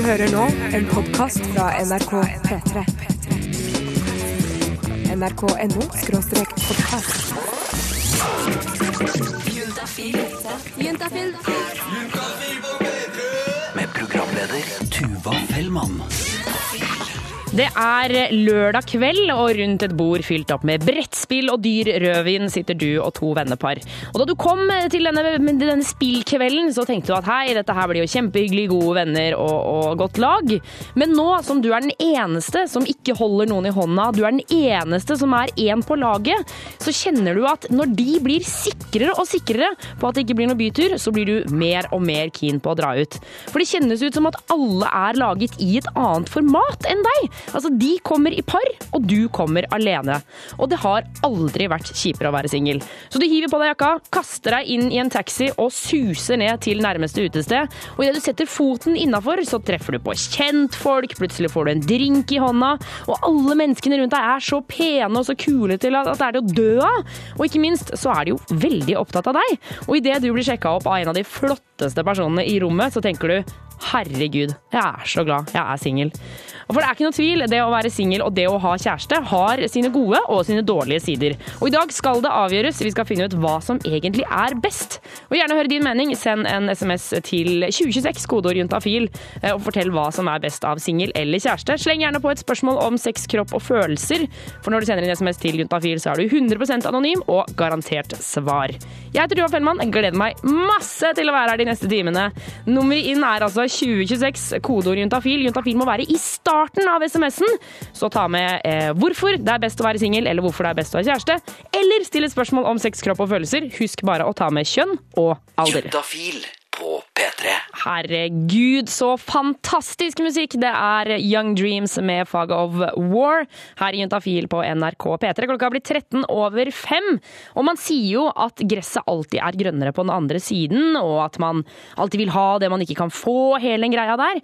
hører nå en podkast fra NRK P3. NRK.no skråstrek podkast. Med programleder Tuva Fellmann. Det er lørdag kveld, og rundt et bord fylt opp med brettspill og dyr rødvin sitter du og to vennepar. Og da du kom til denne, denne spillkvelden, så tenkte du at hei, dette her blir jo kjempehyggelig, gode venner og, og godt lag. Men nå som du er den eneste som ikke holder noen i hånda, du er den eneste som er én på laget, så kjenner du at når de blir sikrere og sikrere på at det ikke blir noe bytur, så blir du mer og mer keen på å dra ut. For det kjennes ut som at alle er laget i et annet format enn deg. Altså, De kommer i par, og du kommer alene. Og det har aldri vært kjipere å være singel. Så du hiver på deg jakka, kaster deg inn i en taxi og suser ned til nærmeste utested. Og idet du setter foten innafor, så treffer du på kjentfolk, plutselig får du en drink i hånda, og alle menneskene rundt deg er så pene og så kule til at det er det å dø av. Og ikke minst så er de jo veldig opptatt av deg. Og idet du blir sjekka opp av en av de flotteste personene i rommet, så tenker du Herregud, jeg er så glad jeg er singel. For det er ikke noe tvil, det å være singel og det å ha kjæreste har sine gode og sine dårlige sider. Og i dag skal det avgjøres. Vi skal finne ut hva som egentlig er best. Og gjerne høre din mening. Send en SMS til 2026, kodeord juntafil, og fortell hva som er best av singel eller kjæreste. Sleng gjerne på et spørsmål om sex, kropp og følelser, for når du sender inn SMS til juntafil, så er du 100% anonym og garantert svar. Jeg heter Joa Fellmann. Gleder meg masse til å være her de neste timene. Nummeret inn er altså 2026, kodeord juntafil. Juntafil må være i starten av SMS-en, så ta med eh, hvorfor det er best å være singel, eller hvorfor det er best å ha kjæreste, eller still et spørsmål om sex, kropp og følelser. Husk bare å ta med kjønn og alder. Juntafil på P3. Herregud, så fantastisk musikk! Det er Young Dreams med Fag of War her i Juntafil på NRK P3. Klokka blitt 13 over 5. Og man sier jo at gresset alltid er grønnere på den andre siden, og at man alltid vil ha det man ikke kan få, hele den greia der.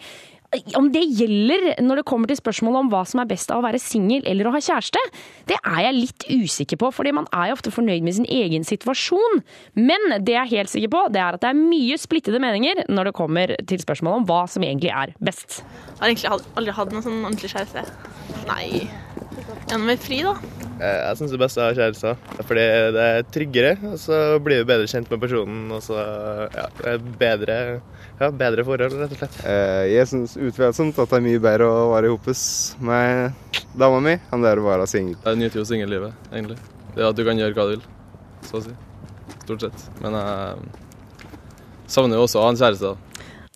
Om det gjelder når det kommer til spørsmålet om hva som er best av å være singel eller å ha kjæreste, det er jeg litt usikker på, fordi man er jo ofte fornøyd med sin egen situasjon. Men det jeg er helt sikker på, det er at det er mye splittede meninger når det kommer til spørsmålet om hva som egentlig er best. Jeg har egentlig aldri hatt noen sånn ordentlig kjæreste. Nei. Gjennom et fri, da. Eh, Jeg syns det beste er kjærester. Fordi det er tryggere, og så blir du bedre kjent med personen. Og så ja, det er bedre, ja, bedre forhold, rett og slett. Eh, Jeg syns utvilsomt at det er mye bedre å være sammen med dama mi enn det er å være singel. Jeg nyter jo singellivet, egentlig. Det at du kan gjøre hva du vil, så å si. Stort sett. Men jeg savner jo også å ha en kjæreste.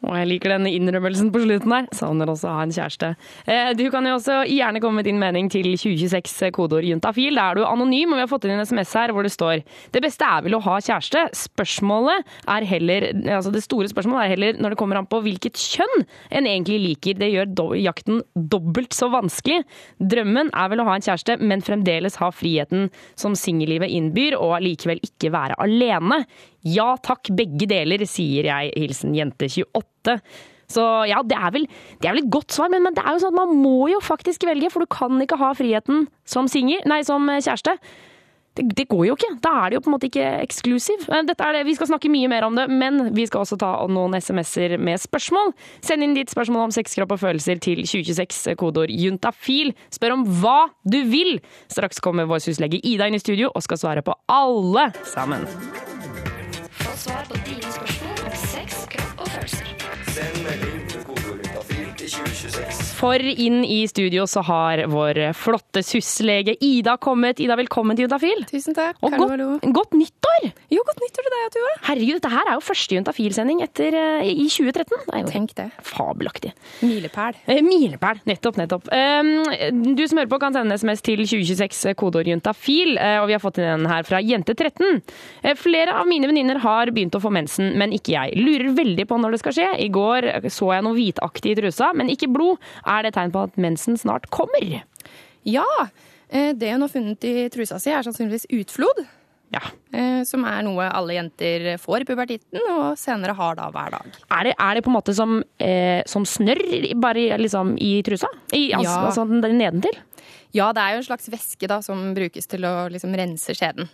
Og jeg liker denne innrømmelsen på slutten her. Savner også å ha en kjæreste. Eh, Du kan jo også gjerne komme med din mening til 2026 kodeord juntafil. Da er du anonym, og vi har fått inn en SMS her hvor det står Det beste er vel å ha kjæreste. Spørsmålet er heller Altså det store spørsmålet er heller når det kommer an på hvilket kjønn en egentlig liker. Det gjør do jakten dobbelt så vanskelig. Drømmen er vel å ha en kjæreste, men fremdeles ha friheten som singellivet innbyr, og likevel ikke være alene. Ja takk, begge deler, sier jeg, hilsen jente28. Så ja, det er, vel, det er vel et godt svar, men, men det er jo sånn at man må jo faktisk velge, for du kan ikke ha friheten som singel, nei, som kjæreste. Det, det går jo ikke. Da er det jo på en måte ikke eksklusiv. Vi skal snakke mye mer om det, men vi skal også ta noen SMS-er med spørsmål. Send inn ditt spørsmål om sex, og følelser til 2026, kodeord juntafil. Spør om hva du vil. Straks kommer vår syslege Ida inn i studio og skal svare på alle sammen. Få For inn i studio så har vår flotte syslege Ida kommet. Ida, velkommen til Juntafil. Tusen takk. Og godt, godt nyttår! Jo, godt nyttår til deg og Tuva. Herregud, dette her er jo første Juntafil-sending eh, i 2013. Det Tenk det. fabelaktig. Milepæl. Eh, Milepæl. Nettopp, nettopp. Um, du som hører på, kan sende SMS til 2026, eh, kodeord juntafil. eh, Og vi har fått inn en her fra Jente13. Eh, Flere av mine venninner har begynt å få mensen, men ikke jeg. Lurer veldig på når det skal skje. I går så jeg noe hvitaktig i trusa, men ikke blod. Er det tegn på at mensen snart kommer? Ja, eh, det hun har funnet i trusa si er sannsynligvis utflod. Ja. eh, Som er noe alle jenter får i puberteten, og senere har da hver dag. Er det, er det på en måte som, eh, som snørr, bare liksom i trusa? I, altså, Ja. altså nedentil? Ja, det er jo en slags væske da, som brukes til å liksom rense skjeden.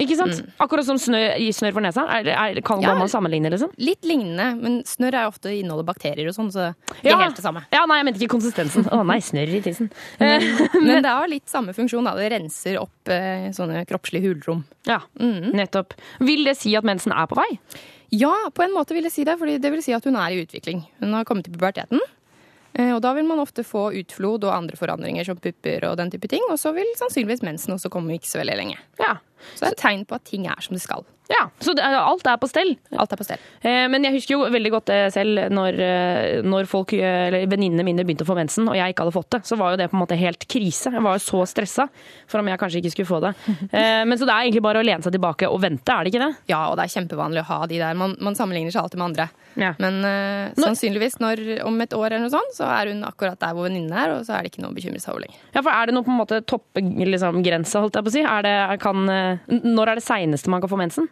Ikke sant? Akkurat som snør, i snørr for nesa. Er, er, kan Ja. man sammenligne, liksom? Litt lignende, men snørr er ofte inneholder bakterier og sånn, så det er helt det samme. Ja, nei, jeg mente ikke konsistensen. Å nei, snørr i tissen. Men, men det har litt samme funksjon. Da. Det renser opp eh, sånne kroppslige hulrom. Ja, nettopp. Vil det si at mensen er på vei? Ja, på en måte vil jeg si det, fordi det vil si at hun er i utvikling. Hun har kommet til puberteten. eh, Og da vil man ofte få utflod og andre forandringer som pupper og den type ting. Og så vil sannsynligvis mensen også komme ikke så veldig lenge. Ja. Så det er et tegn på at ting er som det skal. Ja. Så det, alt er på stell. Alt er på stell. Eh, Men jeg husker jo veldig godt det selv når, eh, når folk, eh, eller venninnene mine begynte å få mensen, og jeg ikke hadde fått det. Så var jo det på en måte helt krise. Jeg var jo så stressa for om jeg kanskje ikke skulle få det. Eh, Men så det er egentlig bare å lene seg tilbake og vente, er det ikke det? Ja, og det er kjempevanlig å ha de der. Man, man sammenligner seg alltid med andre. Ja. Men eh, sannsynligvis når, om et år eller noe sånt, så er hun akkurat der hvor venninnen er, og så er det ikke noe å bekymre seg over lenger. Ja, for Er det noe på en måte toppgrense, liksom, holdt jeg på å si? Er det, kan, eh, når er det seineste man kan få mensen?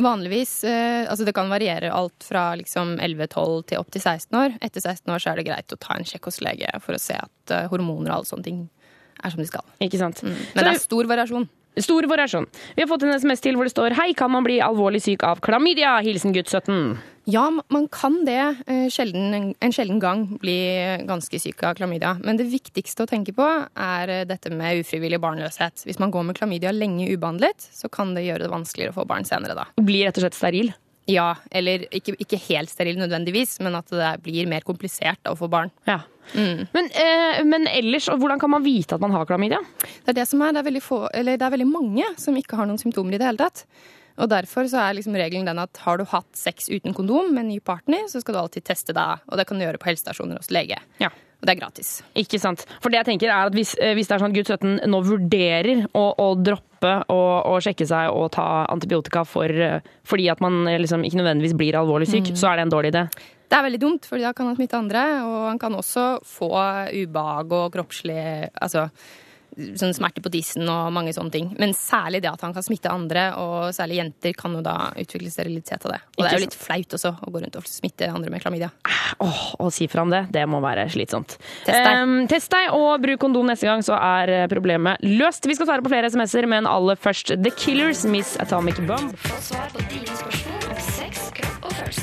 Vanligvis, eh, altså det kan variere alt fra liksom 11-12 til opp til 16 år. Etter 16 år så er det greit å ta en sjekk hos lege for å se at eh, hormoner og alle sånne ting er som de skal. Ikke sant? Men det er stor variasjon. Stor variasjon. Vi har fått en SMS til hvor det står Hei, kan man bli alvorlig syk av klamydia? Hilsen gutt 17. Ja, man kan det eh, sjelden, en sjelden gang bli ganske syk av klamydia. Men det viktigste å tenke på er eh, dette med ufrivillig barnløshet. Hvis man går med klamydia lenge ubehandlet, så kan det gjøre det vanskeligere å få barn senere da. Blir rett og slett steril. Ja, eller ikke, ikke helt steril nødvendigvis, men at det blir mer komplisert å få barn. Ja. Men, eh, men ellers, hvordan kan man vite at man har klamydia? Det er det som er, det er veldig, få, eller det er veldig mange som ikke har noen symptomer i det hele tatt. Og derfor så er liksom regelen den at har du hatt sex uten kondom med en ny partner, så skal du alltid teste deg, og det kan du gjøre på helsestasjoner hos lege. Ja. Og det er gratis. Ikke sant? For det jeg tenker er at hvis, eh, hvis det er sånn at gutt 17 nå vurderer å, å droppe å, sjekke seg og ta antibiotika for, eh, fordi at man eh, liksom ikke nødvendigvis blir alvorlig syk, så er det en dårlig idé. Det er veldig dumt, for da kan han smitte andre, og han kan også få ubehag og kroppslig Altså sånn smerte på tissen og mange sånne ting. Men særlig det at han kan smitte andre, og særlig jenter kan jo da utvikle sterilitet av det. Og det er jo litt flaut også å gå rundt og smitte andre med klamydia. Åh, å si fra om det, det må være slitsomt. Test deg. Um, test deg, og bruk kondom neste gang, så er eh, problemet løst. Vi skal svare på flere SMS-er, men aller først The Killers, Miss Atomic Bomb. Få svar på dine spørsmål om sex, kropp og følelser.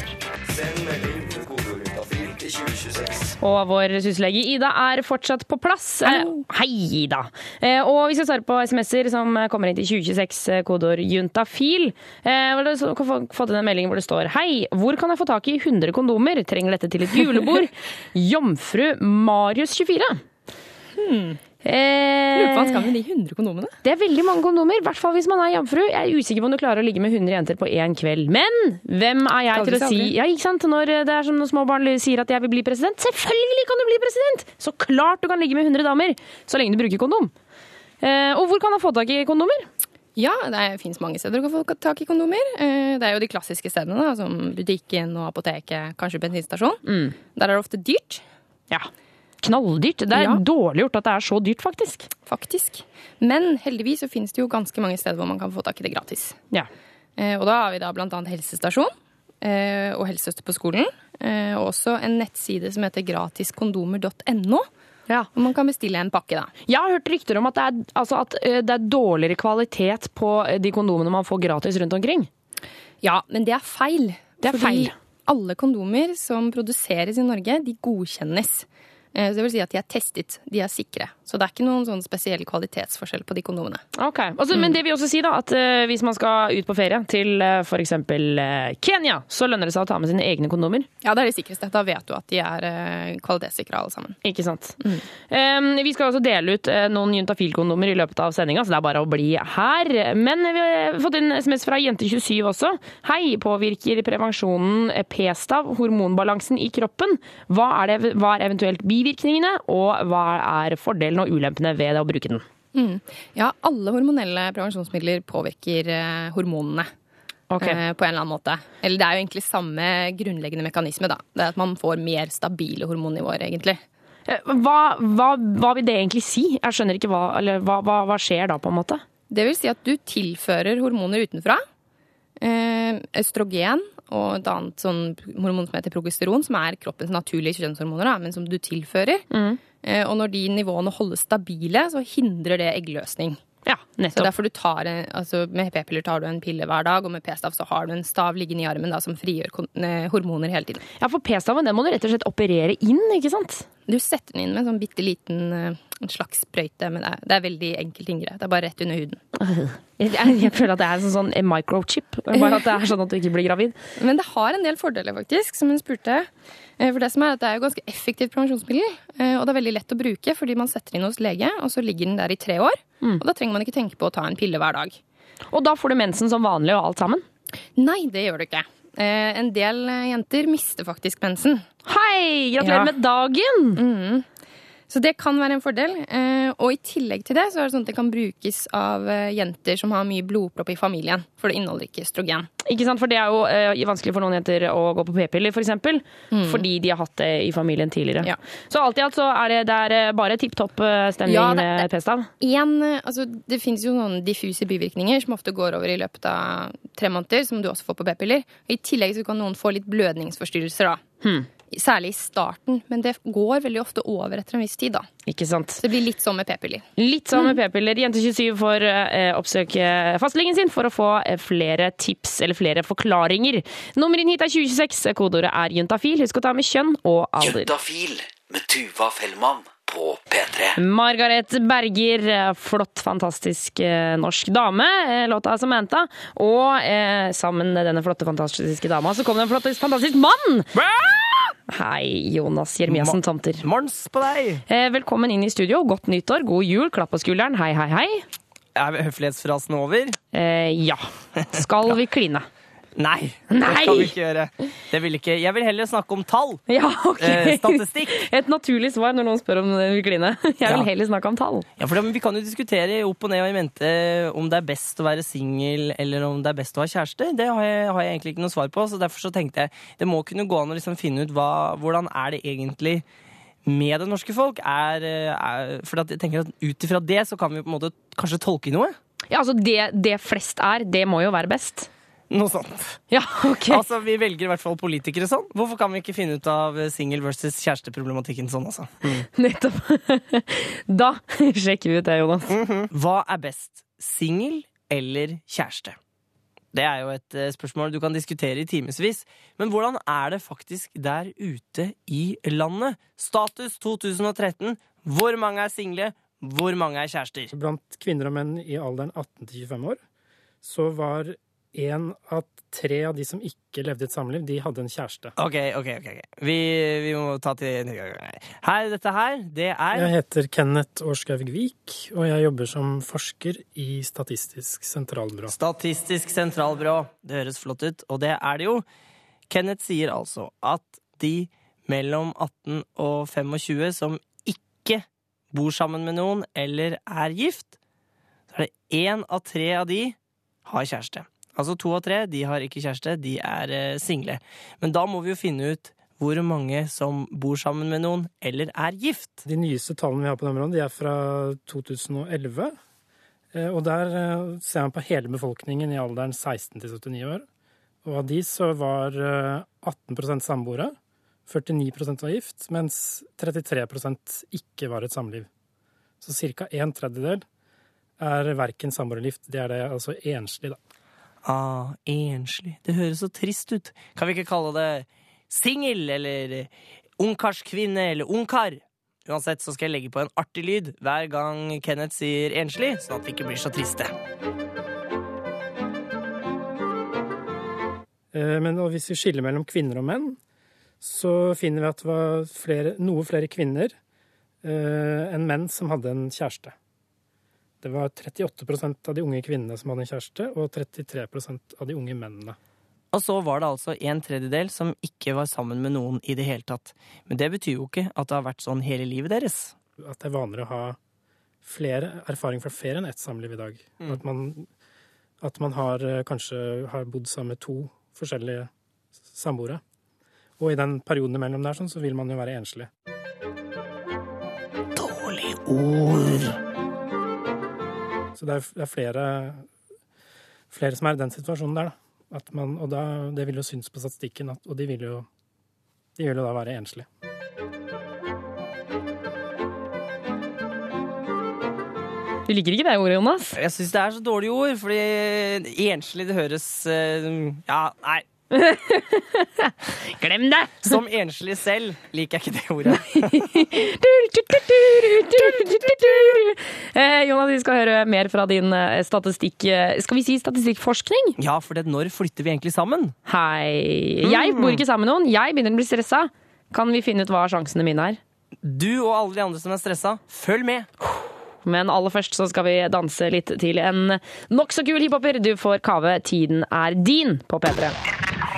Og vår syslege Ida er fortsatt på plass. Eh, Hei, Ida. Eh, Og vi skal svare på SMS-er som kommer inn til 2026, eh, kodeord juntafil. Du få- fått inn en melding hvor det står Hei, hvor kan jeg få tak i 100 kondomer? Trenger dette til et julebord. Jomfru Marius 24. Lurer Eh, på hva han skal med de 100 kondomene. det er veldig mange kondomer, i hvert fall hvis man er jomfru. Jeg er usikker på om du klarer å ligge med 100 jenter på én kveld. Men hvem er jeg til å si. Ja, ikke sant? Når det er som når små barn sier at jeg vil bli president. Selvfølgelig kan du bli president! Så klart du kan ligge med 100 damer, så lenge du bruker kondom. Eh, og hvor kan jeg få tak i kondomer? Ja, det fins mange steder du kan få tak i kondomer. Eh, Det er jo de klassiske stedene, da, som butikken og apoteket, kanskje bensinstasjon. Der er det ofte dyrt, Ja. Knalldyrt. Det er Ja. dårlig gjort at det er så dyrt, faktisk. faktisk. Men heldigvis så finnes det jo ganske mange steder hvor man kan få tak i det gratis. Ja. Eh, Og da har vi da blant annet helsestasjon eh, og helsesøster på skolen. eh, Og også en nettside som heter gratiskondomer.no. ja. Og man kan bestille en pakke, da. Jeg har hørt rykter om at det er, altså at det er dårligere kvalitet på de kondomene man får gratis rundt omkring. Ja, men det er feil. Det er Fordi feil. alle kondomer som produseres i Norge, de godkjennes. Eh, Så det vil si at de er testet, de er sikre. Så det er ikke noen sånn spesiell kvalitetsforskjell på de kondomene. Ok, altså, Men det vil også si da at uh, hvis man skal ut på ferie til uh, f.eks. Kenya, så lønner det seg å ta med sine egne kondomer. Ja, det er det sikreste. Da vet du at de er uh, kvalitetssikra alle sammen. Ikke sant? Um, vi skal også dele ut uh, noen juntafil-kondomer i løpet av sendinga, så det er bare å bli her. Men vi har fått en SMS fra Jente27 også. Hei, påvirker prevensjonen eh, p-stav hormonbalansen i kroppen? Hva er, det, hva er eventuelt bivirkningene, og hva er fordelen og ulempene ved å bruke den? Ja, alle hormonelle prevensjonsmidler påvirker eh, hormonene. Okay. eh, på en eller annen måte. Eller det er jo egentlig samme grunnleggende mekanisme, da. Det er at man får mer stabile hormonnivåer, egentlig. Hva, hva, hva vil det egentlig si? Jeg skjønner ikke hva, eller hva, hva, hva skjer da, på en måte? Det vil si at du tilfører hormoner utenfra. Eh, østrogen og et annet sånn hormon som heter progesteron, som er kroppens naturlige kjønnshormoner, da, men som du tilfører. Mm. og når de nivåene holdes stabile, så hindrer det eggløsning. Ja, Så derfor du tar altså Med p-piller tar du en pille hver dag, og med p-stav så har du en stav liggende i armen da, som frigjør eh, hormoner hele tiden. Ja, for p-staven den må du rett og slett operere inn, ikke sant? Du setter den inn med en sånn bitte liten eh, en slags sprøyte, men det er, det er veldig enkelt inngrep. Det er bare rett under huden. Jeg, jeg, føler at det er en sånn, sånn microchip. Bare at det er sånn at du ikke blir gravid. Men det har en del fordeler, faktisk, som hun spurte. Eh, For Det som er at det er jo ganske effektivt prevensjonsmiddel, eh, og det er veldig lett å bruke fordi man setter inn hos lege, og så ligger den der i tre år. Og da trenger man ikke tenke på å ta en pille hver dag. Og da får du mensen som vanlig og alt sammen. Nei, det gjør du ikke. Eh, En del jenter mister faktisk mensen. Hei! Gratulerer Ja. med dagen! Så det kan være en fordel. Eh, Og i tillegg til det så er det sånn at det kan brukes av eh, jenter som har mye blodpropp i familien, for det inneholder ikke østrogen. Ikke sant? For det er jo eh, vanskelig for noen jenter å gå på p-piller, f.eks. For eksempel, Fordi de har hatt det i familien tidligere. Mm. Ja. Så alt i alt så er det, det er bare tipp topp stemning Ja, det- med p-stav. Altså, det finnes jo noen diffuse bivirkninger som ofte går over i løpet av tre måneder, som du også får på p-piller. I tillegg så kan noen få litt blødningsforstyrrelser, da. Særlig i starten, men det går veldig ofte over etter en viss tid, da. Ikke sant? Så det blir litt sånn med p-piller. Litt sånn Mm. med p-piller. Jente27 får eh, oppsøke fastlegen sin for å få eh, flere tips eller flere forklaringer. Nummeret inn hit er 2026. Kodeordet er juntafil. Husk å ta med kjønn og alder. Juntafil med Tuva Fellmann på P3. Margaret Berger, eh, flott, fantastisk norsk dame, låta Samantha. Og eh, sammen med denne flotte, fantastiske dama så kom det en flott, fantastisk mann! Hei, Jonas Jeremiassen Tomter. Morns på deg! Eh, velkommen inn i studio. Godt nyttår, god jul, klapp på skulderen. Hei, hei, hei. Er høflighetsfrasen over? Eh, ja. Skal vi kline? Nei, det Nei! skal vi ikke gjøre. Det vil ikke. Jeg vil heller snakke om tall. Ja, ok. Eh, statistikk. Et naturlig svar når noen spør om det vil kline. Jeg vil Ja. heller snakke om tall. Ja, for det- Vi kan jo diskutere opp og ned og i mente om det er best å være singel eller om det er best å ha kjæreste. Det har jeg, har jeg egentlig ikke noe svar på, så derfor så tenkte jeg det må kunne gå an å liksom finne ut hva, hvordan er det egentlig med det norske folk. Er, er, for at jeg tenker at ut ifra det så kan vi på en måte kanskje tolke noe. Ja, altså det, det flest er, det må jo være best. Noe sånt. Ja, ok. Altså, Vi velger i hvert fall politikere sånn. Hvorfor kan vi ikke finne ut av singel versus kjæresteproblematikken sånn, altså? Nettopp. Da sjekker vi ut det, Jonas. Hva er best? Singel eller kjæreste? Det er jo et eh, spørsmål du kan diskutere i timevis. Men hvordan er det faktisk der ute i landet? Status 2013. Hvor mange er single? Hvor mange er kjærester? Blant kvinner og menn i alderen 18 til 25 år så var én av tre av de som ikke levde et samliv, de hadde en kjæreste. Ok, ok, ok. ok. Vi, vi må ta til Her, dette her, det er Jeg heter Kenneth Årskaug Vik, og jeg jobber som forsker i Statistisk sentralbyrå. Statistisk sentralbyrå. Det høres flott ut, og det er det jo. Kenneth sier altså at de mellom 18 og 25 som ikke bor sammen med noen eller er gift, så er det én av tre av de har kjæreste. Altså to av tre de har ikke kjæreste, de er eh, single. Men da må vi jo finne ut hvor mange som bor sammen med noen eller er gift. De nyeste tallene vi har på det området, de er fra 2011. Eh, Og der eh, ser man på hele befolkningen i alderen 16 til 79 år. Og av de så var eh, 18% samboere, 49 var gift, mens 33% ikke var et samliv. Så ca. en tredjedel er verken samboer eller gift. Det er det altså enslig, da. Ah, enslig. Det høres så trist ut. Kan vi ikke kalle det singel eller ungkarskvinne eller ungkar? Uansett så skal jeg legge på en artig lyd hver gang Kenneth sier enslig, sånn at vi ikke blir så triste. Eh, Men hvis vi skiller mellom kvinner og menn, så finner vi at det var flere, noe flere kvinner eh, enn menn som hadde en kjæreste. Det var 38% av de unge kvinnene som hadde en kjæreste, og 33% av de unge mennene. Og så var det altså en tredjedel som ikke var sammen med noen i det hele tatt. Men det betyr jo ikke at det har vært sånn hele livet deres. At det er vanligere å ha flere erfaring fra flere enn ett samliv i dag. Mm. At man, at man har, eh, kanskje har bodd sammen med to forskjellige samboere. Og i den perioden imellom der sånn, så vil man jo være enslig. Dårlig ord. Så det er, det er flere, flere som er i den situasjonen der, da. At man, og da, det vil jo synes på statistikken, at, og de vil jo, de vil jo da være enslige. Du liker ikke det ordet, Jonas? Jeg syns det er så dårlige ord, fordi enslig det høres eh, Ja, nei. Glem det! Som enslig selv liker jeg ikke det ordet. Eh, Jonas, vi skal høre mer fra din eh, statistikk... eh, Skal vi si statistikkforskning? Ja, for det, når flytter vi egentlig sammen? Hei. Jeg bor ikke sammen med noen. Jeg begynner å bli stressa. Kan vi finne ut hva sjansene mine er? Du og alle de andre som er stressa, følg med! Men aller først så skal vi danse litt til en nokså kul hiphoper. Du får Kave 'Tiden er din' på P3.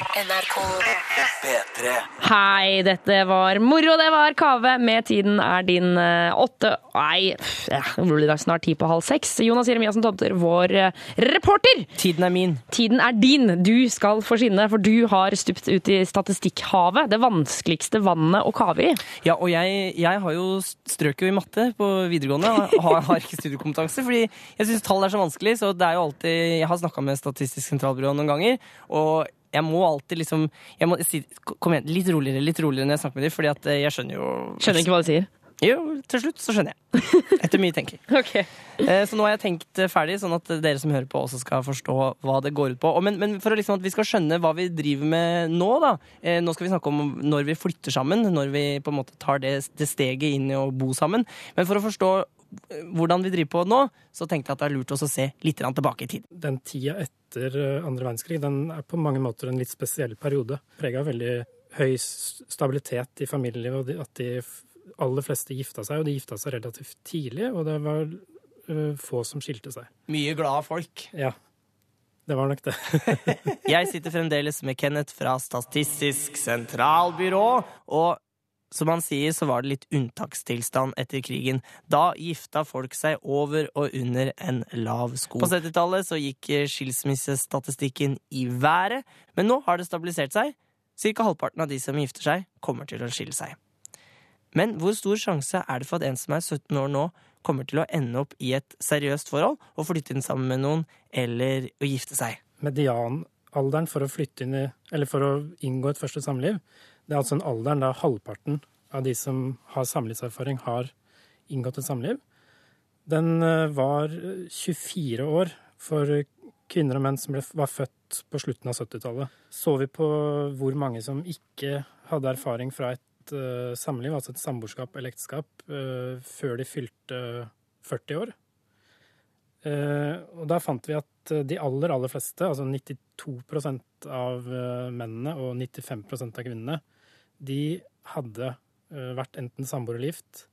P3. Hei, dette var moro. Det var Kave med 'Tiden er din' eh, åtte Nei, ja, det blir snart ti på halv seks. Jonas Jeremiassen Tomter, vår eh, reporter. Tiden er min. Tiden er din. Du skal få skinne, for du har stupt ut i statistikkhavet. Det vanskeligste vannet å kave i. Ja, og jeg, jeg har jo strøk jo i matte på videregående. Har, har ikke studiekompetanse, fordi jeg syns tall er så vanskelig. Så det er jo alltid Jeg har snakka med Statistisk sentralbyrå noen ganger, og jeg må alltid liksom jeg må si, Kom igjen, litt roligere litt roligere når jeg snakker med dem, fordi at eh, jeg skjønner jo Skjønner ikke hva du sier. Jo, til slutt så skjønner jeg. Etter mye tenking. Ok. Eh, Så nå har jeg tenkt eh, ferdig, sånn at dere som hører på, også skal forstå hva det går ut på. Men, men for liksom at vi skal skjønne hva vi driver med nå, da. eh, Nå skal vi snakke om når vi flytter sammen, når vi på en måte tar det, det steget inn i å bo sammen. Men for å forstå hvordan vi driver på nå, så tenkte jeg at det er lurt også å se litt tilbake i tid. Den tida etter eh, andre verdenskrig den er på mange måter en litt spesiell periode. Prega av veldig høy stabilitet i familielivet, og at de aller fleste gifta seg. Og de gifta seg relativt tidlig, og det var eh, få som skilte seg. Mye glade folk. Ja, det var nok det. Jeg sitter fremdeles med Kenneth fra Statistisk sentralbyrå, og som han sier, så var det litt unntakstilstand etter krigen. Da gifta folk seg over og under en lav sko. På 70-tallet så gikk eh, skilsmissestatistikken i været, men nå har det stabilisert seg. Cirka halvparten av de som gifter seg, kommer til å skille seg. Men hvor stor sjanse er det for at en som er 17 år nå, kommer til å ende opp i et seriøst forhold og flytte inn sammen med noen, eller å gifte seg? Medianalderen for å flytte inn i, eller for å inngå et første samliv, det er altså en alderen der halvparten av de som har samlivserfaring, har inngått et samliv. Den eh, var 24 år for kvinner og menn som ble, var født på slutten av 70-tallet. Så vi på hvor mange som ikke hadde erfaring fra et uh, samliv, altså et samboerskap eller ekteskap, uh, før de fylte 40 år. Uh, og da fant vi at eh, de aller, aller fleste, altså 92 av eh, mennene og 95% av kvinnene, de hadde eh, vært enten samboer eller gift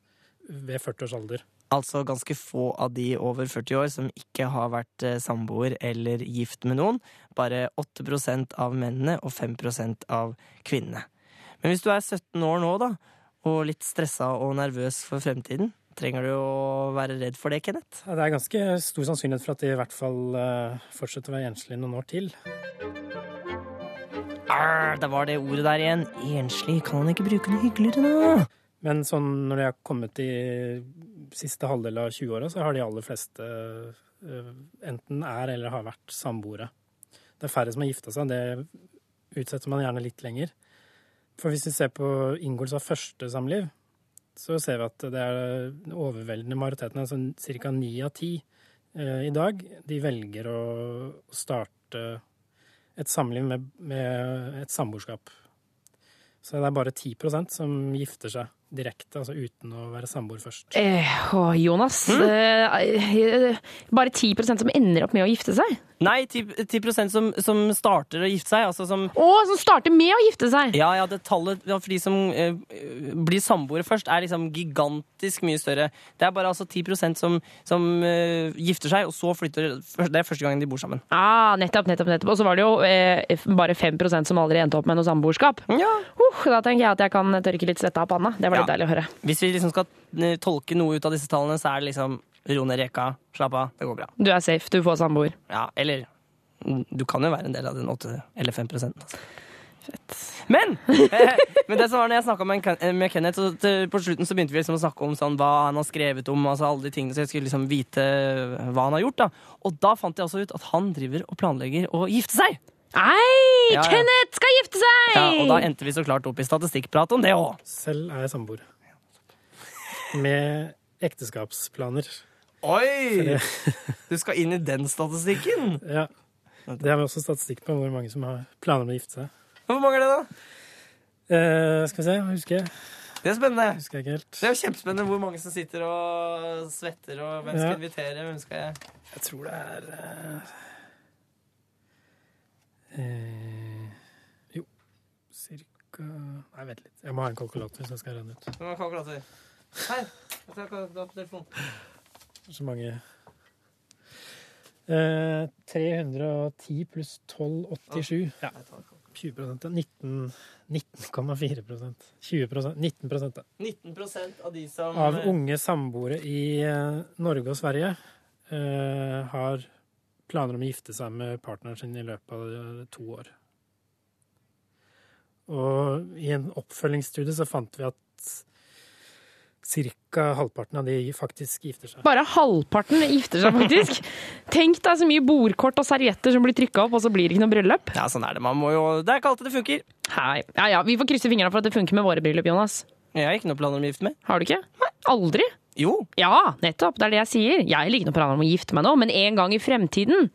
ved 40 års alder. Altså ganske få av de over 40 år som ikke har vært eh, samboer eller gift med noen. Bare 8% av mennene og 5% av kvinnene. Men hvis du er 17 år nå, da, og litt stressa og nervøs for fremtiden, trenger du å være redd for det, Kenneth? Det er ganske stor sannsynlighet for at de i hvert fall eh, fortsetter å være enslige noen år til. Arr, det var det ordet der igjen. Enslig. Kan han ikke bruke noe hyggeligere, da? Men sånn når de har kommet i siste halvdel av 20-åra, så har de aller fleste eh, enten er eller har vært samboere. Det er færre som har gifta seg. Det utsetter man gjerne litt lenger. For hvis vi ser på inngåelse av første samliv, så ser vi at det er den overveldende majoriteten, altså ca. ni av ti eh, i dag, de velger å starte et samliv med, med et samboerskap. Så det er bare 10% som gifter seg direkte, altså uten å være samboer først. Eh, å, Jonas. Eh, bare 10 som ender opp med å gifte seg. Nei, 10, 10 som, som starter å gifte seg. Altså som Å, som starter med å gifte seg! Ja, ja, det tallet ja, for de som eh, blir samboere først, er liksom gigantisk mye større. Det er bare altså 10% som, som eh, gifter seg, og så flytter Det er første gangen de bor sammen. Ah, nettopp, nettopp, nettopp. Og så var det jo eh, bare 5 som aldri endte opp med noe samboerskap. Ja. Uh, da tenker jeg at jeg kan tørke litt svette av panna. Det var litt deilig å høre. Hvis vi liksom skal eh, tolke noe ut av disse tallene, så er det liksom ro ned reka, slapp av, det går bra. Du er safe, du får samboer. Ja, eller mm, du kan jo være en del av den 8 eller 5% altså. Men, eh, men det som var når jeg snakka med, med Kenneth, så til, på slutten så begynte vi liksom å snakke om sånn, hva han har skrevet om, altså alle de tingene, så jeg skulle liksom vite hva han har gjort. da. Og da fant jeg også ut at han driver og planlegger å gifte seg! Ei! Ja, ja. Kenneth skal gifte seg! Ja, og da endte vi så klart opp i statistikkprat om det òg. Selv er jeg samboer. Med ekteskapsplaner. Oi! Du skal inn i den statistikken? Ja. Det har vi også statistikk på hvor mange som har planer om å gifte seg. Hvor mange er det, da? Eh, skal vi se, husker jeg. Det er spennende. Husker jeg ikke helt. Det er jo kjempespennende hvor mange som sitter og svetter, og hvem skal Ja. invitere, hvem skal jeg Jeg tror det er eh, eh, Jo, cirka Nei, vent litt. Jeg må ha en kalkulator, så jeg skal regne ut. Hvem har kalkulator? Hei, jeg tar telefonen. Så mange eh, 310 pluss 1287. Ja. 20 ja. 19 19,4 20 19 da. 19 av de som av unge samboere i eh, Norge og Sverige eh, har planer om å gifte seg med partneren sin i løpet av eh, to år. Og i en oppfølgingsstudie så fant vi at ca. halvparten av de faktisk gifter seg. Bare halvparten gifter seg, faktisk. Tenk deg så mye bordkort og servietter som blir trykka opp, og så blir det ikke noe bryllup. Ja, sånn er det. Man må jo Det er ikke alltid det funker. Hei. Ja ja, vi får krysse fingrene for at det funker med våre bryllup, Jonas. Jeg har ikke noe planer om å gifte meg. Har du ikke? Nei, aldri. Jo. Ja, nettopp. Det er det jeg sier. Jeg har ikke noe planer om å gifte meg nå, men en gang i fremtiden.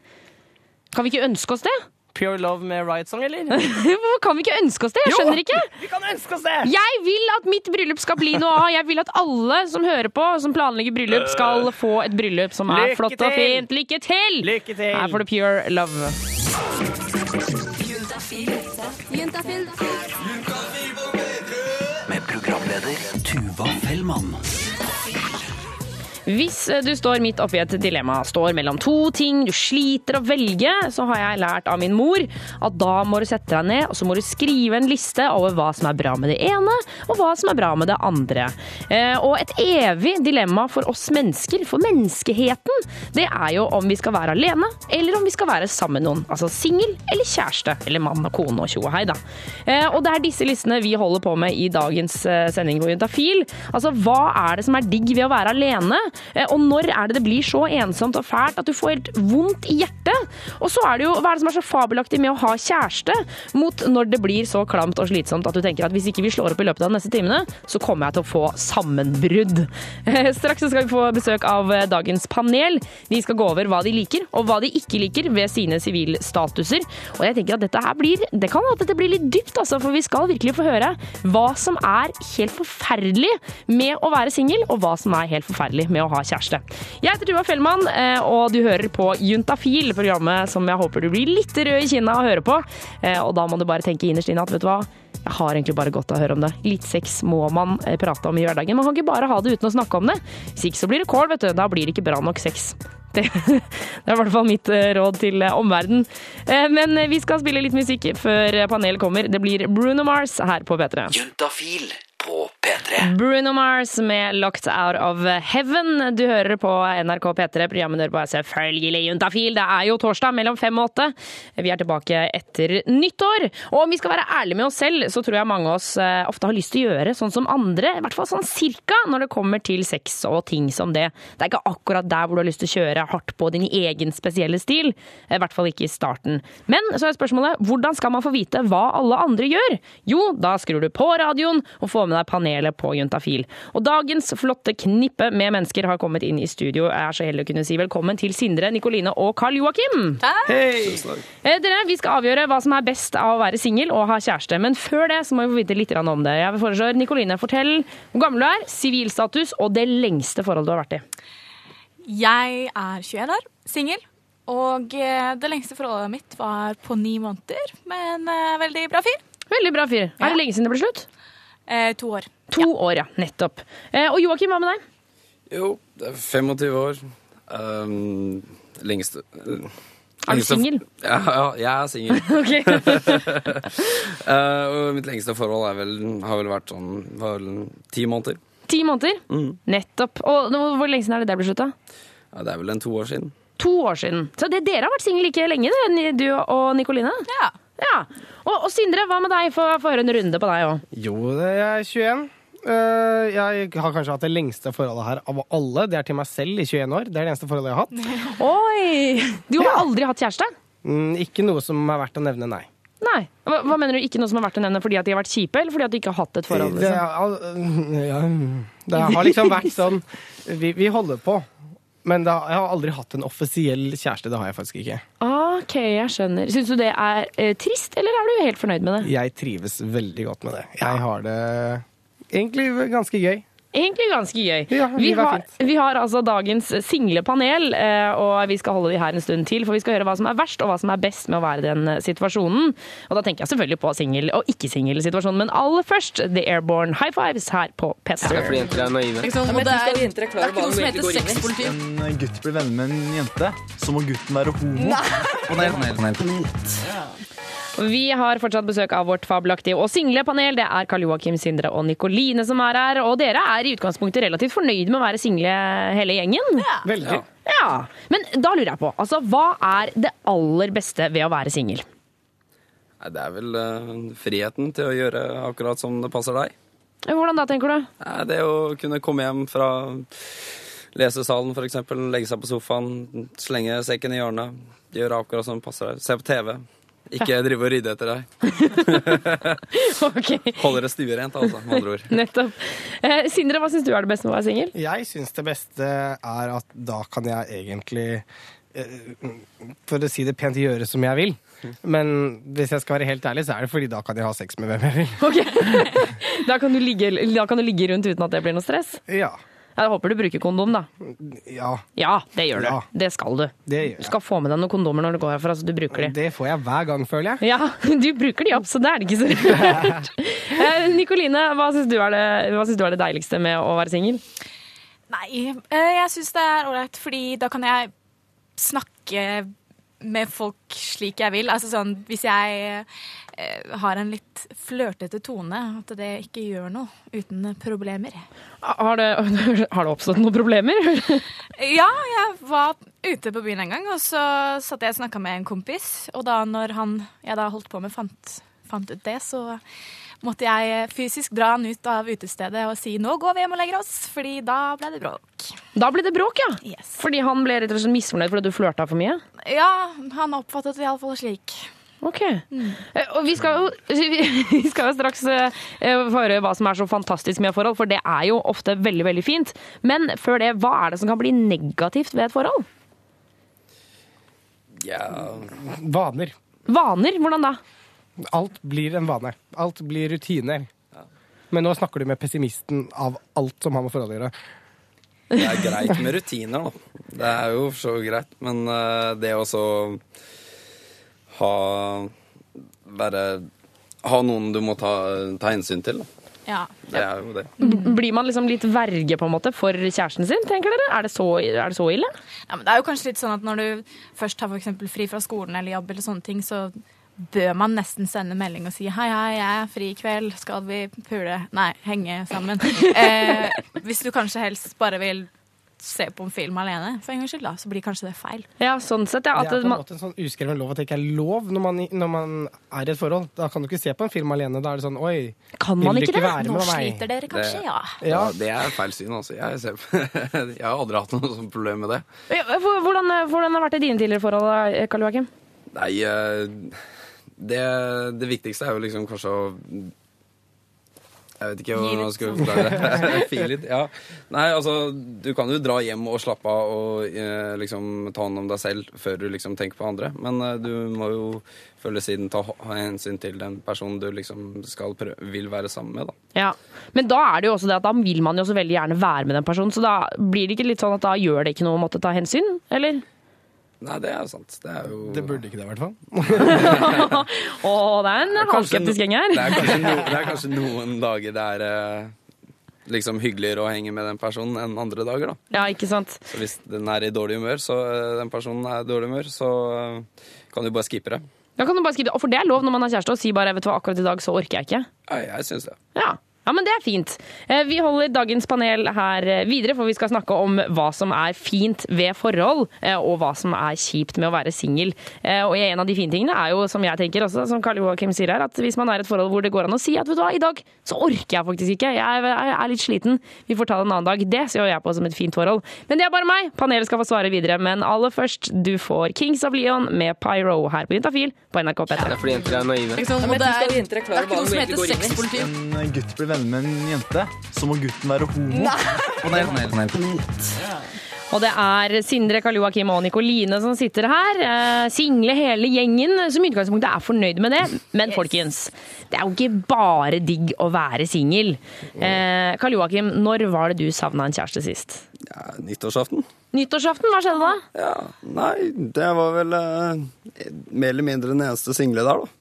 Kan vi ikke ønske oss det? Pure Love med Riot Song, eller? Hvorfor kan vi ikke ønske oss det? Jeg skjønner ikke. Vi kan ønske oss det! Jeg vil at mitt bryllup skal bli noe av. Jeg vil at alle som hører på, som planlegger bryllup, skal få et bryllup som er Lykke flott og fint. Lykke til! Lykke til! Her får du Pure Love. Juntafil. Med programleder Tuva Fellmann. Hvis eh, du står midt oppi et dilemma, står mellom to ting, du sliter å velge, så har jeg lært av min mor at da må du sette deg ned og så må du skrive en liste over hva som er bra med det ene, og hva som er bra med det andre. Eh, Og et evig dilemma for oss mennesker, for menneskeheten, det er jo om vi skal være alene, eller om vi skal være sammen med noen. Altså singel eller kjæreste, eller mann og kone og tjo og hei, da. Eh, Og det er disse listene vi holder på med i dagens sending på Juntafil. Altså, hva er det som er digg ved å være alene? Eh, Og når er det det blir så ensomt og fælt at du får helt vondt i hjertet? Og så er det jo, hva er det som er så fabelaktig med å ha kjæreste, mot når det blir så klamt og slitsomt at du tenker at hvis ikke vi slår opp i løpet av de neste timene, så kommer jeg til å få sammenbrudd. Eh, Straks skal vi få besøk av eh, dagens panel. De skal gå over hva de liker, og hva de ikke liker ved sine sivilstatuser. Og jeg tenker at dette her blir, det kan at dette blir litt dypt, altså, for vi skal virkelig få høre hva som er helt forferdelig med å være singel, og hva som er helt forferdelig med å ha kjæreste. Jeg heter Tuva Fellmann, eh, og du hører på Juntafil, programmet som jeg håper du blir litt rød i kinna av å høre på. Eh, Og da må du bare tenke innerst inne at vet du hva, jeg har egentlig bare godt av å høre om det. Litt sex må man eh, prate om i hverdagen. Man kan ikke bare ha det uten å snakke om det. Hvis ikke så blir det kål, vet du. Da blir det ikke bra nok sex. Det, det er i hvert fall mitt råd til omverdenen. Men vi skal spille litt musikk før panelet kommer. Det blir Bruno Mars her på P3. Juntafil på P3. Bruno Mars med 'Locked Out of Heaven'. Du hører på NRK P3. Programmet dør på selvfølgelig Juntafil. Det er jo torsdag mellom fem og åtte. Vi er tilbake etter nyttår. Og om vi skal være ærlige med oss selv, så tror jeg mange av oss eh, ofte har lyst til å gjøre sånn som andre. I hvert fall sånn cirka når det kommer til sex og ting som det. Det er ikke akkurat der hvor du har lyst til å kjøre hardt på din egen spesielle stil. I hvert fall ikke i starten. Men så er spørsmålet hvordan skal man få vite hva alle andre gjør? Jo, da skrur du på radioen og får med deg panelet på Juntafil. Og dagens flotte knippe med mennesker har kommet inn i studio. Jeg er så heldig å kunne si velkommen til Sindre, Nikoline og Karl Joakim. Hei! Eh, Dere, Vi skal avgjøre hva som er best av å være singel og ha kjæreste. Men før det så må vi få vite litt om det. Jeg foreslår Nikoline, fortell hvor gammel du er, sivilstatus og det lengste forholdet du har vært i. Jeg er 21 år, singel. Og eh, det lengste forholdet mitt var på ni måneder med en eh, veldig bra fyr. Veldig bra fyr. Er det lenge siden det ble slutt? Eh, to år. To år, ja. Nettopp. Eh, Og Joakim, hva med deg? Jo, det er 25 år. Um, lengste uh, Er du singel? Ja, ja, jeg er singel. Uh, mitt lengste forhold er vel, har vel vært sånn var vel ti måneder. Ti måneder? Mm. Nettopp. Og hvor lenge siden er det det ble slutta? Ja, det er vel en to år siden. To år siden. Så det, dere har vært single like lenge, du og Nikoline? Ja. Ja. Og, og Sindre, hva med deg? Få få høre en runde på deg òg. Jo, jeg er 21. Eh, jeg har kanskje hatt det lengste forholdet her av alle. Det er til meg selv i 21 år. Det er det eneste forholdet jeg har hatt. Oi! Du har aldri hatt kjæreste? Mm, ikke noe som er verdt å nevne, nei. Nei. Hva, hva mener du ikke noe som er verdt å nevne fordi at de har vært kjipe, eller fordi at du ikke har hatt et forhold? Det, Liksom? er al- ja, det har liksom vært sånn Vi, vi holder på. Men da, jeg har aldri hatt en offisiell kjæreste. Det har jeg faktisk ikke. OK, jeg skjønner. Syns du det er eh, trist, eller er du helt fornøyd med det? Jeg trives veldig godt med det. Jeg har det egentlig ganske gøy. Egentlig ganske gøy. Ja, vi, har, vi har altså dagens single panel, eh, og vi skal holde de her en stund til. For vi skal høre hva som er verst, og hva som er best med å være i den eh, situasjonen. Og da tenker jeg selvfølgelig på singel- og ikke-singel-situasjonen. Men aller først The Airborne High Fives her på P3. Det er fordi jenter er naive. Ikke sant? Ja, det er, ikke jenter er det er ikke noe som heter sexpoliti. En gutt blir venner med en jente, så må gutten være homo. Panel, panel, panel. Vi har fortsatt besøk av vårt fabelaktige og single panel. Det er Karl Joakim, Sindre og Nikoline som er her. Og dere er i utgangspunktet relativt fornøyd med å være single hele gjengen? Ja. Veldig. Ja. Men da lurer jeg på, altså, hva er det aller beste ved å være singel? Nei, Det er vel uh, friheten til å gjøre akkurat som det passer deg. Hvordan da, tenker du? Nei, det å kunne komme hjem fra lesesalen, f.eks., legge seg på sofaen, slenge sekken i hjørnet, gjøre akkurat som det passer deg, se på TV. Ikke drive og rydde etter deg. Holder det stuerent, altså, med andre ord. Nettopp. Eh, Sindre, hva syns du er det beste med å være singel? Jeg syns det beste er at da kan jeg egentlig eh, For å si det pent, gjøre som jeg vil. Men hvis jeg skal være helt ærlig, så er det fordi da kan jeg ha sex med hvem jeg vil. Da kan, du ligge, da kan du ligge rundt uten at det blir noe stress? Ja. Jeg håper du bruker kondom, da. Ja. Ja, det gjør du. Ja. Det skal du. Det gjør jeg. Du skal få med deg noen kondomer når du går herfra, så du bruker de. Det får jeg hver gang, føler jeg. Ja, du bruker de opp, så det er det ikke så rart. Eh, Nikoline, hva syns du, er det- du er det deiligste med å være singel? Nei, eh, jeg syns det er ålreit, fordi da kan jeg snakke med folk slik jeg vil. Altså sånn hvis jeg har en litt flørtete tone, at det ikke gjør noe uten problemer. Har det, har det oppstått noen problemer? Ja, jeg var ute på byen en gang, og så satt jeg og snakka med en kompis. Og da når han jeg da holdt på med, fant, fant ut det, så måtte jeg fysisk dra han ut av utestedet og si 'nå går vi hjem og legger oss', fordi da ble det bråk. Da ble det bråk, ja. Fordi han ble rett og slett misfornøyd fordi du flørta for mye? Ja, han oppfattet det iallfall slik. Ok. Mm. Og vi skal jo, vi skal jo straks eh, få høre hva som er så fantastisk med et forhold, for det er jo ofte veldig, veldig fint. Men før det, hva er det som kan bli negativt ved et forhold? Ja. Vaner. Vaner? Hvordan da? Alt blir en vane. Alt blir rutiner. Men nå snakker du med pessimisten av alt som har med forhold å gjøre. Det er greit med rutiner, da. Det er jo for så greit. Men eh, det å så ha Være Ha noen du må ta, ta hensyn til, da. Ja. Det er jo det. Blir man liksom litt verge på en måte for kjæresten sin, tenker dere? Er det så, er det så ille? Ja, men det er jo kanskje litt sånn at når du først har for fri fra skolen eller jobb, eller sånne ting, så bør man nesten sende melding og si hei, hei, jeg er fri i kveld, skal vi pule? Nei, henge sammen. Eh, hvis du kanskje helst bare vil se på en film alene, for en gangs skyld, da, så blir kanskje det feil. Ja, sånn sett, ja. Det er på en måte en sånn uskreven lov at det ikke er lov når man, når man er i et forhold. Da kan du ikke se på en film alene. Da er det sånn oi, Kan vil du ikke være med meg? dere Det- ja. Ja, det er feil syn, altså. Jeg, ser, jeg har aldri hatt noe sånt problem med det. Ja, Hvordan, hvordan har det vært i dine tidligere forhold, da, Karl Joakim? Nei, eh, det, det viktigste er jo liksom kanskje å Jeg vet ikke hvordan jeg skal sånn. forklare det. Ja. Nei, altså, du kan jo dra hjem og slappe av og eh, liksom ta hånd om deg selv før du liksom tenker på andre. Men eh, du må jo følge siden ta hensyn til den personen du liksom skal prøve, vil være sammen med, da. Ja, Men da er det jo også det at da vil man jo så veldig gjerne være med den personen, så da blir det ikke litt sånn at da gjør det ikke noe å måtte ta hensyn, eller? Nei, det er jo sant. Det er jo Det burde ikke det, i hvert fall. Å, det er en halvskeptisk gjeng her. Det er, kanskje no, det er kanskje noen dager det er eh, liksom hyggeligere å henge med den personen enn andre dager, da. Ja, ikke sant? Så hvis den er i dårlig humør, så eh, den personen er i dårlig humør, så eh, kan du bare skippe det. Ja, kan du bare skippe det. Og For det er lov når man har kjæreste å si bare vet du hva, akkurat i dag så orker jeg ikke. Ja, jeg syns det. Ja. Ja, men det er fint. Eh, Vi holder dagens panel her eh, videre, for vi skal snakke om hva som er fint ved forhold, eh, og hva som er kjipt med å være singel. Eh, Og en av de fine tingene er jo, som jeg tenker også, som Karl Joakim sier her, at hvis man er i et forhold hvor det går an å si at vet du hva, i dag så orker jeg faktisk ikke, jeg er- litt sliten, vi får ta det en annen dag. Det ser jo jeg på som et fint forhold. Men det er bare meg. Panelet skal få svare videre, men aller først, du får Kings of Leon med Pyro her på Juntafil på NRK Det P3. er fordi jenter er naive. Ikke? Ja, det er, ikke jenter er det klar er ikke noe som heter går venner med en jente, så må gutten være homo. Panel, panel, panel. Og det er Sindre, Karl Joakim og Nikoline som sitter her. Eh, single hele gjengen, som i utgangspunktet er fornøyd med det. Men folkens, det er jo ikke bare digg å være singel. Eh, Karl Joakim, når var det du savna en kjæreste sist? Ja, nyttårsaften? Nyttårsaften, hva skjedde da? Ja, nei, det var vel eh, mer eller mindre den eneste single der, da.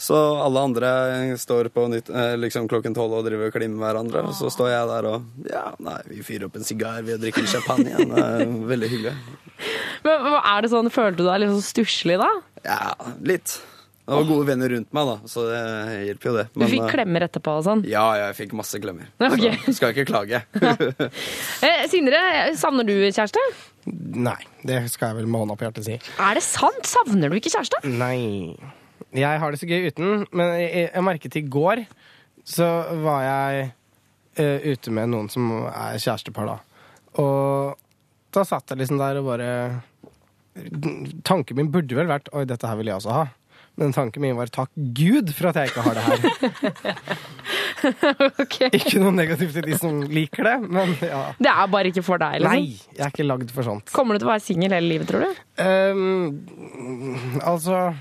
Så alle andre står på nytt, eh, liksom klokken tolv og driver og klimmer med hverandre. Og så står jeg der og Ja, nei, vi fyrer opp en sigar, vi drikker champagne. igjen. Det er veldig hyggelig. Men, hva er det sånn, Følte du deg litt sånn stusslig da? Ja, litt. Det var gode venner rundt meg, da, så det hjelper jo det. Du fikk eh, klemmer etterpå og sånn? Ja, jeg fikk masse klemmer. Okay. Så skal jeg ikke klage. Eh, Sindre, savner du kjæreste? Nei, det skal jeg vel med hånda på hjertet si. Er det sant? Savner du ikke kjæreste? Nei. Jeg har det så gøy uten, men jeg, jeg merket i går så var jeg uh, ute med noen som er kjærestepar, da. Og da satt jeg liksom der og bare Tanken min burde vel vært Oi, dette her vil jeg også ha. Men tanken min var takk Gud for at jeg ikke har det her. Ikke noe negativt til de som liker det, men ja. Det er bare ikke for deg? liksom? Nei, jeg er ikke lagd for sånt. Kommer du til å være singel hele livet, tror du? Um, altså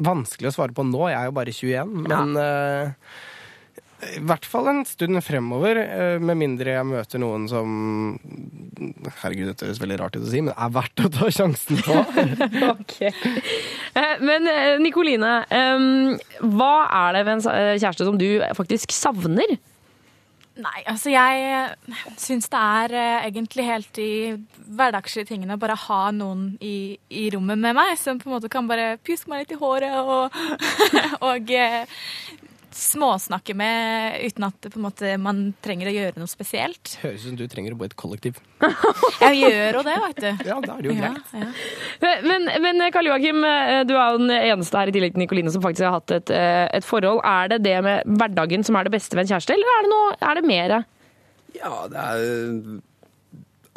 Vanskelig å svare på nå. Jeg er jo bare 21. Men eh, i hvert fall en stund fremover. uh, med mindre jeg møter noen som Herregud, dette høres veldig rart ut å si, men er verdt å ta sjansen på. ok. Eh, Men Nikoline, um, hva er det ved en kjæreste som du faktisk savner? Nei, altså jeg syns det er eh, egentlig helt i hverdagslige tingene å bare ha noen i, i rommet med meg som på en måte kan bare pjuske meg litt i håret og, og eh, småsnakke med uten at på en måte, man trenger å gjøre noe spesielt. Høres ut som du trenger å bo i et kollektiv. Jeg gjør jo det, veit du. Ja, da er det jo greit. Ja, Men, men Karl Joakim, eh, du er jo den eneste her i tillegg til Nikoline som faktisk har hatt et, eh, et forhold. Er det det med hverdagen som er det beste ved en kjæreste, eller er det, noe, er det mer? Ja, det er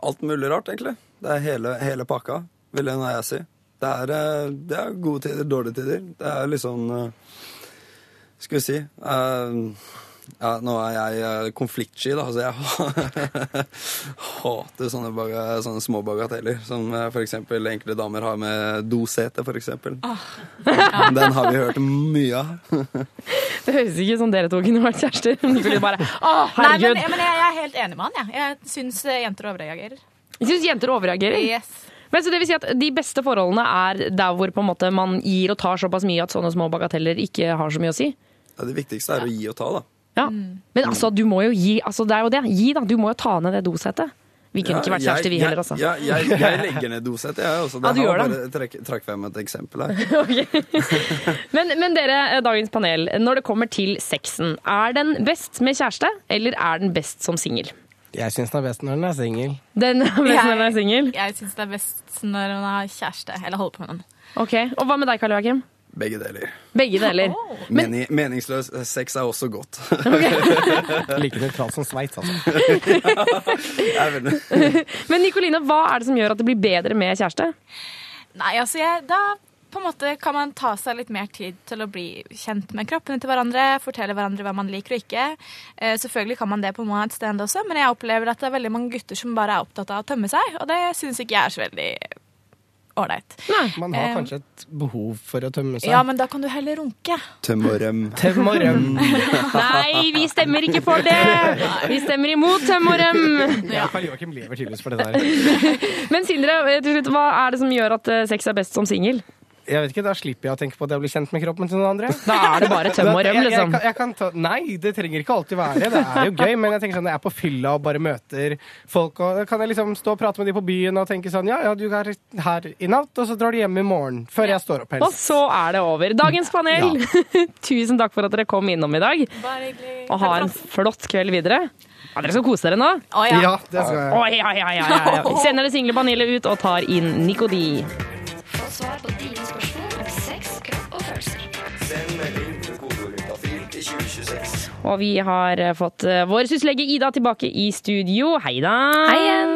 alt mulig rart, egentlig. Det er hele, hele pakka, vil jeg si. Det er, eh, det er gode tider, dårlige tider. Det er litt sånn eh, Skal vi si uh, ja, Nå er jeg eh, konfliktsky, da, så jeg hater sånne, baga, sånne små bagateller. Som f.eks. for eksempel enkelte damer har med dosete, for eksempel. Den har vi hørt mye av. Det høres ikke ut som dere to kunne vært kjærester. Bare Å, Nei, herregud! men, men jeg, jeg er helt enig med han. Jeg, jeg syns eh, jenter overreagerer. Jeg syns jenter overreagerer. Yes. Men så det vil si at De beste forholdene er der hvor på en måte man gir og tar såpass mye at sånne små bagateller ikke har så mye å si? Ja, det viktigste er å gi og ta, da. Ja. Men altså, du må jo gi. Altså, det er jo det. Gi, da. Du må jo ta ned det dosetet. Vi kunne Ja, ikke vært kjærester, vi heller, altså. Ja, jeg, jeg legger ned dosetet, jeg også. Det Ja, du gjør det. bare trekk, trakk frem et eksempel her. Men, men dere, eh, dagens panel. Når det kommer til sexen, er den best med kjæreste, eller er den best som singel? Jeg syns den er best når den er singel. Den er best når den er singel? Jeg syns det er best når hun har kjæreste, eller holder på med noen. Ok, Og hva med deg, Karl Joakim? Begge deler. Begge deler. Men, Mening, meningsløs sex er også godt. Like nøytralt som Sveits, altså. Er men Nicolina, hva er det som gjør at det blir bedre med kjæreste? Nei, altså jeg, da på en måte kan man ta seg litt mer tid til å bli kjent med kroppene til hverandre, fortelle hverandre hva man liker og ikke. Eh, selvfølgelig kan man det på one night stand også, men jeg opplever at det er veldig mange gutter som bare er opptatt av å tømme seg, og det syns ikke jeg er så veldig ålreit. Man har Eh, kanskje et behov for å tømme seg. Ja, men da kan du heller runke. Tøm og røm. Tøm og røm. Nei, vi stemmer ikke for det! Vi stemmer imot tøm og røm. Ja, Karl Joakim lever tydeligvis for det der. Men Sindre, til slutt, hva er det som gjør at eh, sex er best som singel? Jeg vet ikke, Da slipper jeg å tenke på det å bli kjent med kroppen til noen andre. Da er det bare tøm og røm, Jeg- jeg- liksom. Jeg, kan- jeg kan ta, nei, det trenger ikke alltid være. Det Det er jo gøy, men jeg tenker sånn, når jeg er på fylla og bare møter folk, og kan jeg liksom stå og prate med de på byen og tenke sånn Ja, ja, du er her i natt, og så drar du hjem i morgen. Før jeg står opp Og så er det over. Dagens panel, tusen takk for at dere kom innom i dag. Bare hyggelig. Og ha en flott kveld videre. Ja, dere skal kose dere nå? Å, ja. Ja, det skal jeg. Å, ja, ja, ja, ja, ja. Sender det single panelet ut og tar inn Nikodi. Og vi har fått eh, vår syslege Ida tilbake i studio. Hei da! Hei igjen.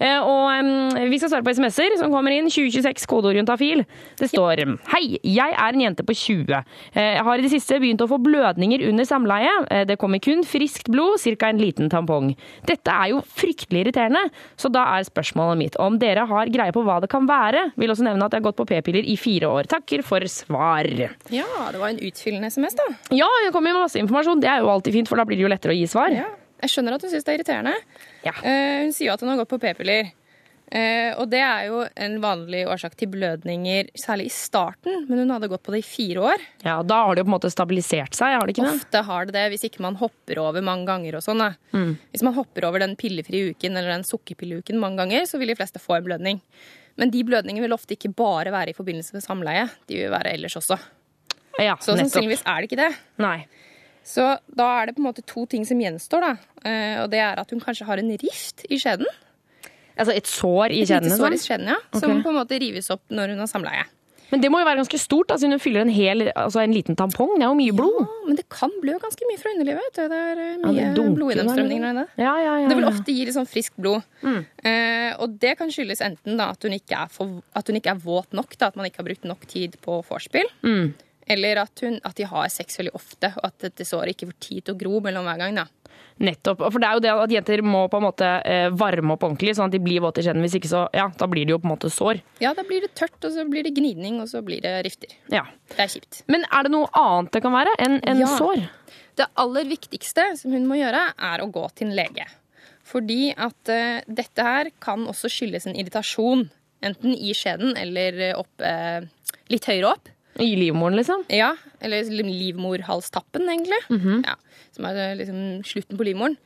Eh, Og vi skal svare på SMS-er som kommer inn. 2026 kodeord juntafil. Det står Hei, jeg er en jente på 20. Eh, Jeg har i det siste begynt å få blødninger under samleie. Eh, Det kommer kun friskt blod, ca. en liten tampong. Dette er jo fryktelig irriterende, så da er spørsmålet mitt om dere har greie på hva det kan være. Vil også nevne at jeg har gått på p-piller i fire år. Takker for svar. Ja, det var en utfyllende SMS, da. Ja, det kommer med masse informasjon. Det er jo alltid fint, for da blir det jo lettere å gi svar. Ja, jeg skjønner at hun syns det er irriterende. Eh, hun sier jo at hun har gått på p-piller. Eh, og det er jo en vanlig årsak til blødninger, særlig i starten. Men hun hadde gått på det i fire år. Ja, Da har det jo på en måte stabilisert seg, har det ikke det? Ofte har det det, hvis ikke man hopper over mange ganger og sånn. Mm. Hvis man hopper over den pillefrie uken eller den sukkerpilleuken mange ganger, så vil de fleste få en blødning. Men de blødningene vil ofte ikke bare være i forbindelse med samleie. De vil være ellers også. Ja, så nettopp. sannsynligvis er det ikke det. Nei. Så da er det på en måte to ting som gjenstår, da. Eh, Og det er at hun kanskje har en rift i skjeden. Altså et sår i skjeden? Et lite sår i sånn? skjeden, ja. Som Ok. på en måte rives opp når hun har samleie. Men det må jo være ganske stort, siden hun fyller en, hel, altså en liten tampong. Det er jo mye blod. Ja, men det kan blø ganske mye fra underlivet. vet du. Det er mye Ja, mye dunker blodgjennomstrømning der, inne. Ja, ja, ja, Det vil ofte gi litt sånn friskt blod. Eh, og det kan skyldes enten da at hun ikke er, for, at hun ikke er våt nok, da, at man ikke har brukt nok tid på vorspiel. Mm. Eller at, hun, at de har sex veldig ofte, og at dette såret ikke får tid til å gro mellom hver gang. da. Nettopp. For det er jo det at jenter må på en måte eh, varme opp ordentlig, sånn at de blir våte i skjeden. Hvis ikke så, ja, da blir det jo på en måte sår. Ja, da blir det tørt, og så blir det gnidning, og så blir det rifter. Ja. Det er kjipt. Men er det noe annet det kan være enn en Ja. sår? Det aller viktigste som hun må gjøre, er å gå til en lege. Fordi at uh, dette her kan også skyldes en irritasjon. Enten i skjeden eller opp, uh, litt høyere opp. I livmoren, liksom? Ja, eller livmorhalstappen, egentlig. Mhm. ja, som er eh, liksom slutten på livmoren.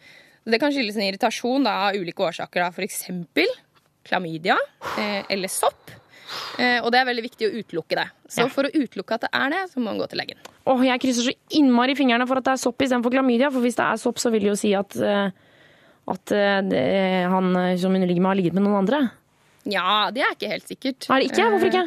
Det kan skyldes en irritasjon da, av ulike årsaker. Da. Eksempel klamydia eh, eller sopp. Eh, og det er veldig viktig å utelukke det. Så Ja. for å utelukke at det er det, så må man gå til legen. Åh, jeg krysser så innmari fingrene for at det er sopp istedenfor klamydia. For hvis det er sopp, så vil det jo si at, eh, at eh, det, han som hun ligger med, har ligget med noen andre. Ja, det er ikke helt sikkert. Er det ikke? Hvorfor ikke?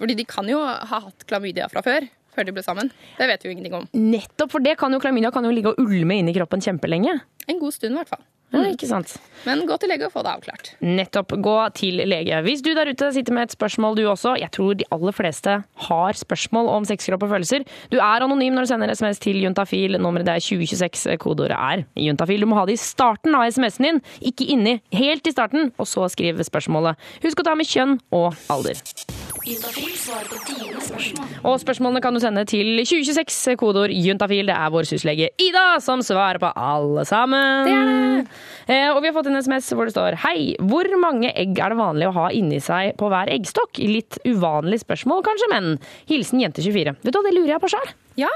Fordi de kan jo ha hatt klamydia fra før. Før de ble sammen. Det vet vi jo ingenting om. Nettopp, for det kan jo klamydia kan jo ligge og ulme inni kroppen kjempelenge. En god stund, i hvert fall. Ja, ikke sant? Men gå til lege og få det avklart. Nettopp. Gå til lege. Hvis du der ute sitter med et spørsmål du også, jeg tror de aller fleste har spørsmål om sexkropp og følelser. Du er anonym når du sender SMS til juntafil. Nummeret det er 2026. Kodeordet er juntafil. Du må ha det i starten av SMS-en din, ikke inni. Helt i starten, og så skriv spørsmålet. Husk å ta med kjønn og alder. Juntafil svarer på dine spørsmål. Og spørsmålene kan du sende til 2026, kodeord juntafil. Det er vår syslege Ida som svarer på alle sammen. Det er det. Eh, og vi har fått en SMS hvor det står Hei, hvor mange egg er det vanlig å ha inni seg på hver eggstokk? Litt uvanlig spørsmål kanskje, men hilsen jente24. Vet du hva, det lurer jeg på sjøl. Ja.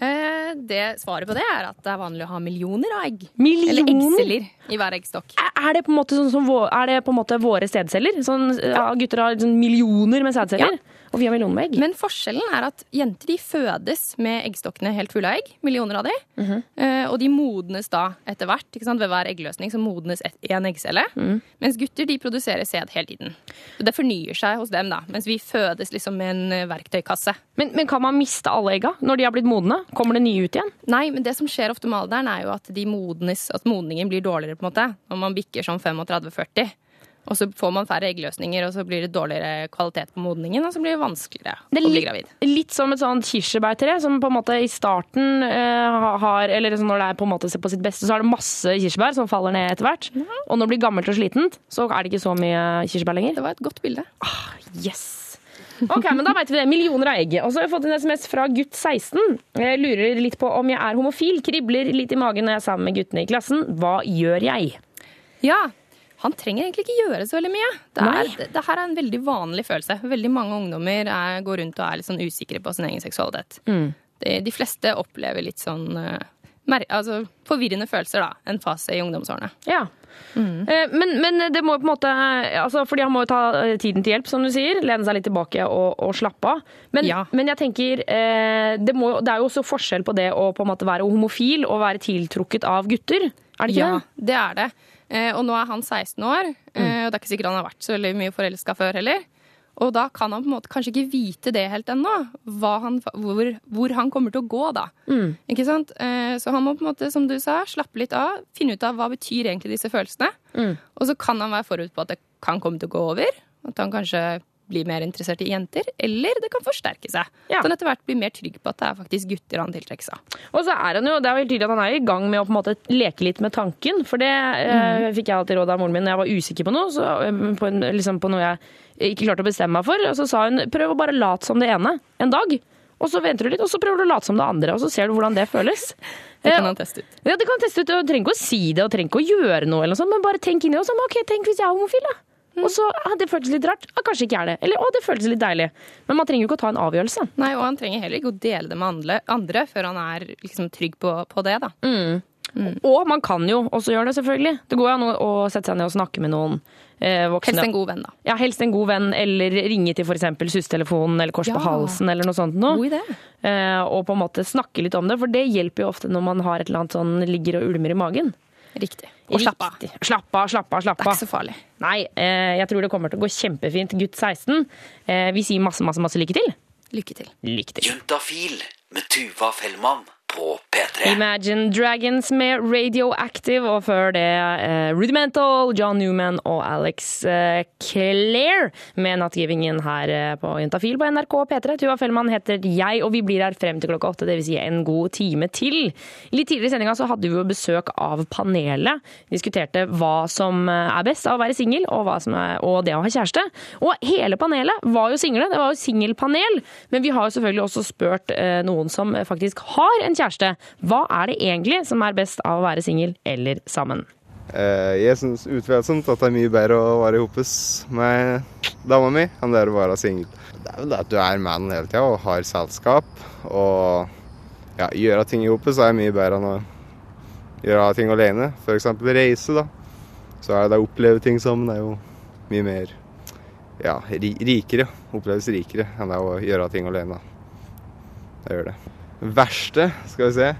Eh, det Svaret på det er at det er vanlig å ha millioner av egg. Millioner? Eller eggceller i hver eggstokk. Er det på en måte sånn som er det på en måte våre sædceller? Sånn, ja. Gutter har sånn millioner med sædceller, og vi har millioner med egg. Men forskjellen er at jenter de fødes med eggstokkene helt fulle av egg. Millioner av de. Mhm. Eh, og de modnes da etter hvert. Ikke sant? Ved hver eggløsning så modnes én eggcelle. Mm. Mens gutter de produserer sæd hele tiden. Så det fornyer seg hos dem, da. Mens vi fødes liksom med en eh, verktøykasse. Men, men kan man miste alle egga når de har blitt modne? Kommer det nye ut igjen? Nei, men det som skjer ofte med alderen, er jo at de modnes, at modningen blir dårligere på en måte. Når man bikker sånn 35-40. Og så får man færre eggløsninger, og så blir det dårligere kvalitet på modningen, og så blir det vanskeligere Det er å bli gravid. litt som et sånt kirsebærtre, som på en måte i starten uh, har Eller sånn når det er på en måte på sitt beste, så er det masse kirsebær som faller ned etter hvert. Og når det blir gammelt og slitent, så er det ikke så mye kirsebær lenger. Det var et godt bilde. Ah, yes. Ok, men da vet vi det. Millioner av egg. Og så har jeg fått en SMS fra gutt 16. Jeg lurer litt på om jeg er homofil. Kribler litt i magen når jeg er sammen med guttene i klassen. Hva gjør jeg? Ja, han trenger egentlig ikke gjøre så veldig mye. Det, er, det, det her er en veldig vanlig følelse. Veldig mange ungdommer er, går rundt og er litt sånn usikre på sin egen seksualitet. Mm. De, de fleste opplever litt sånn eh, mer, altså, forvirrende følelser, da. En fase i ungdomsårene. Ja. Mm. Men, men det må jo på en måte altså Fordi han må jo ta eh, tiden til hjelp, som du sier. Lene seg litt tilbake og, og slappe av. Men, men jeg tenker eh, det, må, det er jo også forskjell på det å på en måte være homofil og være tiltrukket av gutter. Er det ikke ja, det? det er det. Eh, og nå er han 16 år, eh, og det er ikke sikkert han har vært så veldig mye forelska før heller. Og da kan han på en måte kanskje ikke vite det helt ennå, hvor, hvor han kommer til å gå, da. Mm. Ikke sant? Eh, Så han må på en måte, som du sa, slappe litt av, finne ut av hva betyr egentlig disse følelsene. Mm. Og så kan han være forut på at det kan komme til å gå over, at han kanskje blir mer interessert i jenter, eller det kan forsterke seg. Så han etter hvert blir mer trygg på at det er faktisk gutter han tiltrekker seg. Og så er han jo, det er jo helt tydelig at han er i gang med å på en måte leke litt med tanken. For det eh, fikk jeg alltid råd av moren min når jeg var usikker på noe. Så, eh, på, en, liksom på noe jeg ikke klarte å bestemme meg for. Og så sa hun prøv å bare late som det ene en dag. Og så venter du litt, og så prøver du å late som det andre. Og så ser du hvordan det føles. Det kan han teste ut. Ja, det kan han teste ut. Du trenger ikke å si det og trenger ikke å gjøre noe, eller noe sånt, men bare tenk inni deg Og sånn ok, tenk hvis jeg er homofil, da. Og så ah, det føltes litt rart. Ah, kanskje ikke er det. Eller å, det føltes litt deilig. Men man trenger jo ikke å ta en avgjørelse. Nei, og han trenger heller ikke å dele det med andre, andre før han er liksom trygg på, på det, da. Mm. Og man kan jo også gjøre det, selvfølgelig. Det går jo an å sette seg ned og snakke med noen eh, voksne. Helst en god venn, da. Ja, helst en god venn, eller ringe til f.eks. SUS-telefonen eller Kors Ja. på halsen eller noe sånt noe. Eh, og på en måte snakke litt om det, for det hjelper jo ofte når man har et eller annet sånn ligger og ulmer i magen. Riktig. Og slapp av. slappe Slapp av, slapp av, slapp Det er ikke så farlig. Nei, eh, jeg tror det kommer til å gå kjempefint. Gutt 16. Eh, vi sier masse, masse, masse lykke til. Lykke til. Lykke til. Juntafil med Tuva Fellmann på P3. Imagine Dragons med Radioactive, og før det eh, Rudimental, John Newman og Alex eh, Claire med Nattgivingen her eh, på Jentafil på NRK P3. Tuva Fellmann heter jeg, og vi blir her frem til klokka åtte, dvs. Si en god time til. Litt tidligere i sendinga hadde vi jo besøk av panelet. Diskuterte hva som eh, er best av å være singel, og, og det å ha kjæreste. Og hele panelet var jo single, det var jo singelpanel. Men vi har jo selvfølgelig også spurt eh, noen som faktisk har en kjæreste. Hva er det egentlig som er best av å være singel eller sammen? Eh, jeg syns utvilsomt at det er mye bedre å være sammen med dama mi enn det er å være singel. Det er vel det at du er mann hele tida og har selskap. Og ja, gjøre ting sammen er mye bedre enn å gjøre ting alene. F.eks. reise, da. Så er det å oppleve ting sammen er jo mye mer ja, rikere. Oppleves rikere enn det å gjøre ting alene. Det gjør det. Verste, skal vi se.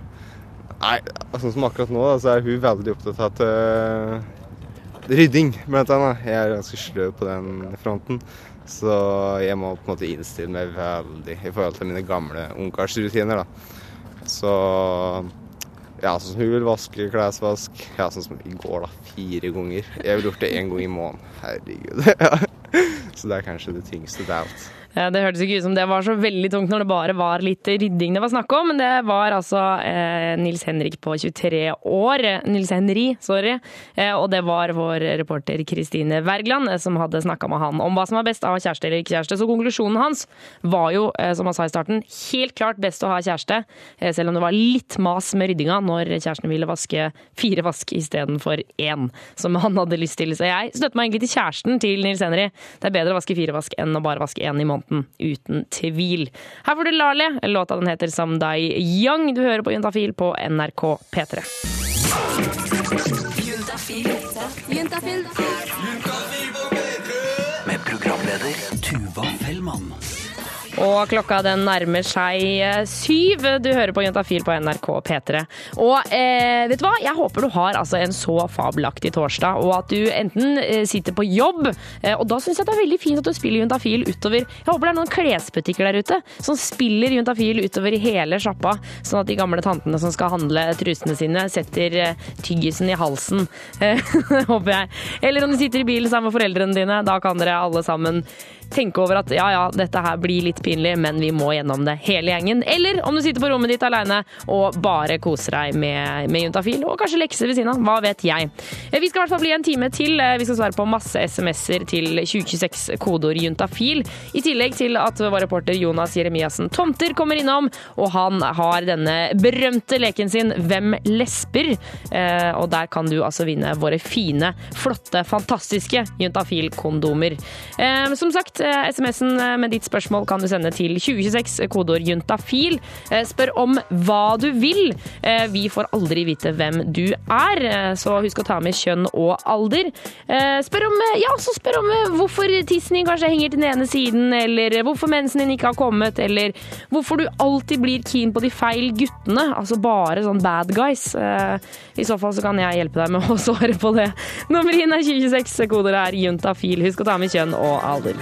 Nei, sånn som akkurat nå, da, så er hun veldig opptatt av at øh, rydding, blant annet. Jeg er ganske sløv på den fronten. Så jeg må på en måte innstille meg veldig i forhold til mine gamle ungkarsrutiner, da. Så ja, sånn som hun vil vaske klesvask. Ja, sånn som i går, da. Fire ganger. Jeg ville gjort det én gang i måneden. Herregud. Ja. Så det er kanskje det tyngste. Det er. Ja, Det hørtes ikke ut som det var så veldig tungt når det bare var litt rydding det var snakk om, men det var altså eh, Nils Henrik på 23 år. eh, Nils Henri, sorry. Eh, og det var vår reporter Kristine Wergeland eh, som hadde snakka med han om hva som var best av kjæreste eller ikke kjæreste. Så konklusjonen hans var jo, eh, som han sa i starten, helt klart best å ha kjæreste, eh, selv om det var litt mas med ryddinga når kjæresten ville vaske fire vask istedenfor én, som han hadde lyst til. Så jeg støtter meg egentlig til kjæresten til Nils Henri. Det er bedre å vaske fire vask enn å bare vaske én i måneden, uten tvil. Her får du Lale. Låta den heter Someday Young. Du hører på Juntafil på NRK P3. Med Og klokka den nærmer seg eh, syv. Du hører på Juntafil på NRK P3. Og eh, vet du hva? Jeg håper du har altså en så fabelaktig torsdag, og at du enten eh, sitter på jobb, eh, og da syns jeg det er veldig fint at du spiller Juntafil utover. Jeg håper det er noen klesbutikker der ute som spiller Juntafil utover hele sjappa, sånn at de gamle tantene som skal handle trusene sine, setter tyggisen i halsen. Håper jeg. Eller om du sitter i bilen sammen med foreldrene dine, da kan dere alle sammen tenke over at ja, ja, dette her blir litt pinlig, men vi må gjennom det hele gjengen. Eller om du sitter på rommet ditt alene og bare koser deg med, med Juntafil, og kanskje lekser ved siden av. Hva vet jeg. Eh, Vi skal i hvert fall bli en time til. Eh, Vi skal svare på masse SMS-er til 2026 kodeord juntafil. I tillegg til at vår reporter Jonas Jeremiassen Tomter kommer innom, og han har denne berømte leken sin Hvem lesber? Eh, Og der kan du altså vinne våre fine, flotte, fantastiske Juntafil-kondomer. Som sagt, SMS-en med ditt spørsmål kan du sende til 2026, kodeord juntafil. Eh, Spør om hva du vil. Eh, Vi får aldri vite hvem du er, eh, så husk å ta med kjønn og alder. Eh, Spør om, eh, ja, så spør om eh, hvorfor tissen din kanskje henger til den ene siden, eller hvorfor mensen din ikke har kommet, eller hvorfor du alltid blir keen på de feil guttene, altså bare sånn bad guys. Eh, I så fall så kan jeg hjelpe deg med å svare på det. Nummer inn er 2026, koder er juntafil. Husk å ta med kjønn og alder.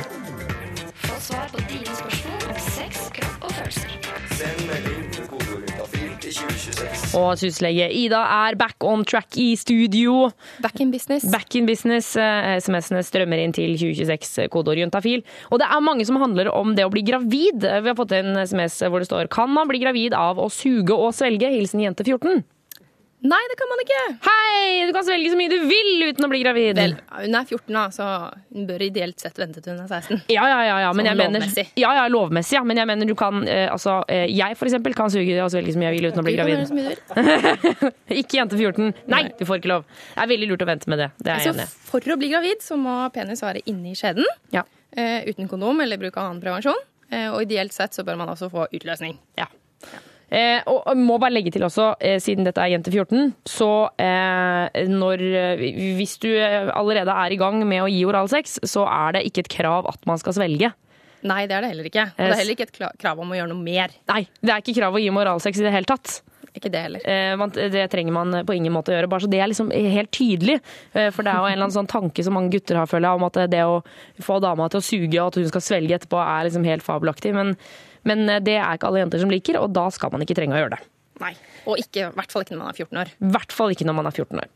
Og syslege Ida er back on track i studio. Back in business. Back in business. Eh, SMS-ene strømmer inn til 2026, kodeord juntafil. Og det er mange som handler om det å bli gravid. Vi har fått en SMS hvor det står 'Kan man bli gravid av å suge og svelge?' Hilsen jente 14. Nei, det kan man ikke. Hei! Du kan svelge så mye du vil uten å bli gravid. Vel, hun er 14, da, så hun bør ideelt sett vente til hun er 16. Ja, ja, ja, ja, men jeg lovmessig. mener, ja, ja, lovmessig, ja. Men jeg mener du kan eh, Altså, eh, jeg for eksempel kan suge og svelge så mye jeg vil uten å bli Du kan gravid. så mye du vil. ikke jente 14. Nei, du får ikke lov. Det er veldig lurt å vente med det. Det er jeg enig i. for å bli gravid så må penis være inni skjeden. eh, uten kondom eller bruk av annen prevensjon. Eh, og ideelt sett så bør man også få utløsning. Ja. Eh, og må bare legge til også, eh, siden dette er jente 14, så eh, når eh, Hvis du eh, allerede er i gang med å gi oralsex, så er det ikke et krav at man skal svelge. Nei, det er det heller ikke. Og det er heller ikke et krav om å gjøre noe mer. Nei, det er ikke krav å gi moralsex i det hele tatt. Ikke det heller. Eh, det trenger man på ingen måte å gjøre. Bare så det er liksom helt tydelig. Eh, for det er jo en eller annen sånn tanke som mange gutter har, føler jeg, om at det å få dama til å suge og at hun skal svelge etterpå, er liksom helt fabelaktig. Men, men eh, det er ikke alle jenter som liker, og da skal man ikke trenge å gjøre det. Nei. Og i hvert fall ikke når man er 14 år. I hvert fall ikke når man er 14 år.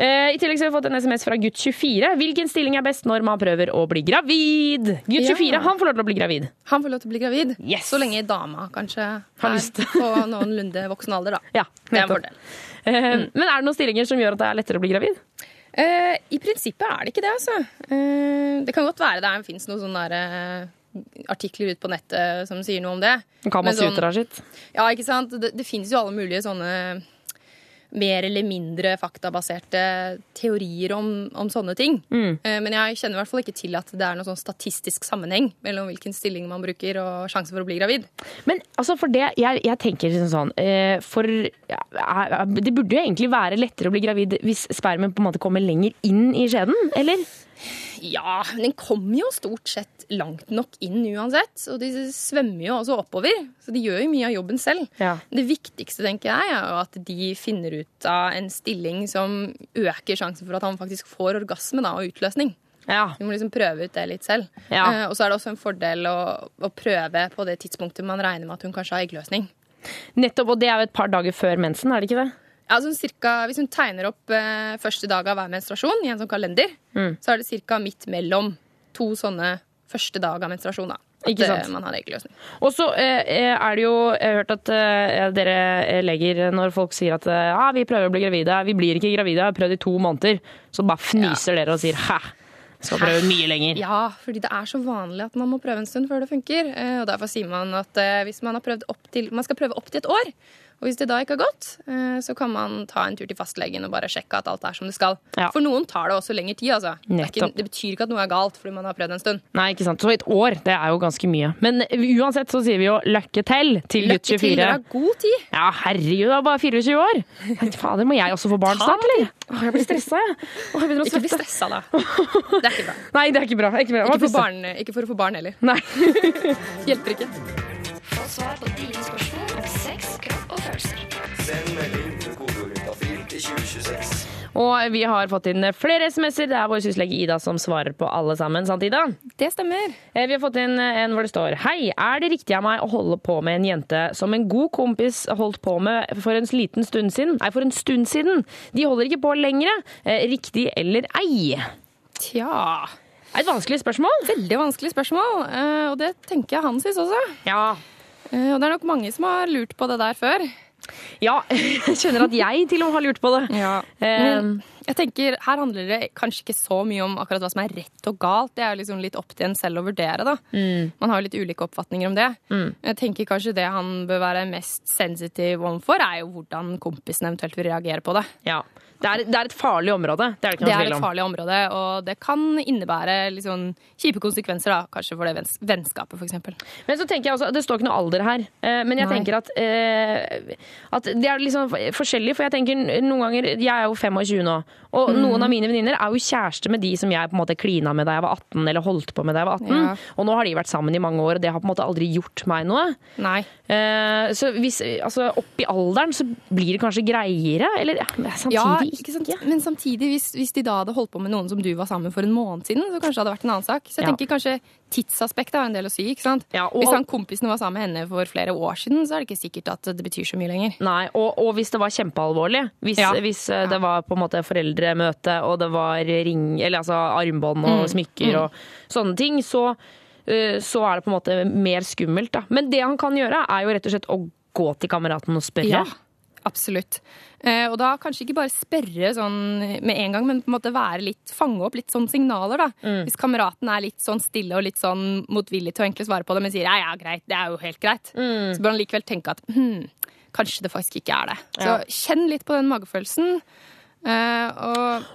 Eh, I tillegg så har vi fått en SMS fra gutt 24. Hvilken stilling er best når man prøver å bli gravid? Gutt 24 Ja. han får lov til å bli gravid. Han får lov til å bli gravid. Så lenge dama kanskje Har er lyst. på noenlunde voksen alder, da. Ja, det er en fordel. Eh, Men er det noen stillinger som gjør at det er lettere å bli gravid? Eh, I prinsippet er det ikke det, altså. Eh, det kan godt være det fins noen sånne derre eh, artikler ute på nettet som sier noe om det. Kan man sånn- sitt? Ja, ikke sant. Det, det finnes jo alle mulige sånne mer eller mindre faktabaserte teorier om, om sånne ting. Mm. Eh, Men jeg kjenner i hvert fall ikke til at det er noen sånn statistisk sammenheng mellom hvilken stilling man bruker og sjanse for å bli gravid. Men altså for det, jeg, jeg tenker liksom sånn eh, For det burde jo egentlig være lettere å bli gravid hvis spermen på en måte kommer lenger inn i skjeden, eller? Ja, men den kommer jo stort sett langt nok inn uansett. Og de svømmer jo også oppover, så de gjør jo mye av jobben selv. Ja. Det viktigste tenker jeg, er jo at de finner ut av en stilling som øker sjansen for at han faktisk får orgasme da, og utløsning. Vi må liksom prøve ut det litt selv. Ja. Uh, og så er det også en fordel å, å prøve på det tidspunktet man regner med at hun kanskje har eggløsning. Nettopp, og det er jo et par dager før mensen, er det ikke det? Ja, sånn cirka, hvis hun tegner opp eh, første dag av hver menstruasjon i en sånn kalender, Mm. så er det ca. midt mellom to sånne første dag av menstruasjon. Da, at Ikke sant? eh, man har eggløsning. Og så eh, er det jo Jeg har hørt at eh, dere leger, når folk sier at ja, ah, vi prøver å bli gravide, vi blir ikke gravide, jeg har prøvd i to måneder, så bare fniser dere og sier hæ, skal prøve mye lenger. Ja, fordi det er så vanlig at man må prøve en stund før det funker. eh, Og derfor sier man at eh, hvis man har prøvd opp til Man skal prøve opp til et år. Og hvis det da ikke har gått, eh, så kan man ta en tur til fastlegen og bare sjekke at alt er som det skal. Ja. For noen tar det også lengre tid, altså. Det, er ikke, det betyr ikke at noe er galt fordi man har prøvd en stund. Nei, ikke sant. Så et år, det er jo ganske mye. Men uansett så sier vi jo lykke til til gutt Lykke til, 24. dere har god tid. Ja, herregud, det er bare 24 år. Fader, må jeg også få barn snart, eller? Åh, jeg blir stressa, jeg. Å, jeg Ikke bli stressa, da. Det er ikke bra. Nei, det er ikke bra. Ikke, bra. Ikke for, barn, ikke for å få barn heller. Nei. Hjelper ikke. Få svar på dine spørsmål Send melding med kodeord til 2026. Og vi har fått inn flere SMS-er. Det er vår syslege Ida som svarer på alle sammen. Sant, Ida? Det stemmer. Eh, Vi har fått inn en hvor det står Hei, er det riktig av meg å holde på med en jente som en god kompis holdt på med for en liten stund siden? Nei, for en stund siden. De holder ikke på lenger. Eh, Riktig eller ei? Tja et vanskelig spørsmål. Veldig vanskelig spørsmål, eh, og det tenker jeg han synes også. Ja. Eh, Og det er nok mange som har lurt på det der før. Ja, jeg kjenner at jeg til og med har lurt på det. Ja. Eh, Men jeg tenker, Her handler det kanskje ikke så mye om akkurat hva som er rett og galt. Det er jo liksom litt opp til en selv å vurdere. da. Mm. Man har jo litt ulike oppfatninger om det. Jeg tenker kanskje Det han bør være mest sensitiv overfor, er jo hvordan kompisen eventuelt vil reagere på det. Ja. Det er, det er et farlig område. Det er det Det er et farlig område, og det kan innebære sånn kjipe konsekvenser, da, kanskje for det venns vennskapet, f.eks. Men så tenker jeg også, Det står ikke noe alder her, eh, men jeg Nei. tenker at, eh, at det er liksom forskjellig. For jeg tenker noen ganger Jeg er jo 25 nå, og mm. noen av mine venninner er jo kjæreste med de som jeg på en måte klina med da jeg var 18, eller holdt på med da jeg var 18. Ja. Og nå har de vært sammen i mange år, og det har på en måte aldri gjort meg noe. Nei. Eh, så hvis, altså, opp i alderen så blir det kanskje greiere, eller Ja, samtidig ikke sant? Men samtidig, hvis, hvis de da hadde holdt på med noen som du var sammen med for en måned siden, så kanskje det hadde vært en annen sak. Så jeg Ja. tenker kanskje tidsaspektet har en del å si. ikke sant? og- hvis han kompisen var sammen med henne for flere år siden, så er det ikke sikkert at det betyr så mye lenger. Nei, og, og hvis det var kjempealvorlig, hvis, Ja. hvis ja. det var på en måte foreldremøte, og det var ring, eller altså armbånd og Mm, smykker mm. og sånne ting, så, eh, så er det på en måte mer skummelt. Da. Men det han kan gjøre, er jo rett og slett å gå til kameraten og spørre. Ja, absolutt. Eh, og da kanskje ikke bare spørre sånn med en gang, men på en måte være litt, fange opp litt sånn signaler, da. Mm. Hvis kameraten er litt sånn stille og litt sånn motvillig til å egentlig svare på det, men sier ja, ja, greit, det er jo helt greit, Mm. så bør han likevel tenke at hm, kanskje det faktisk ikke er det. Så Ja. kjenn litt på den magefølelsen. Eh,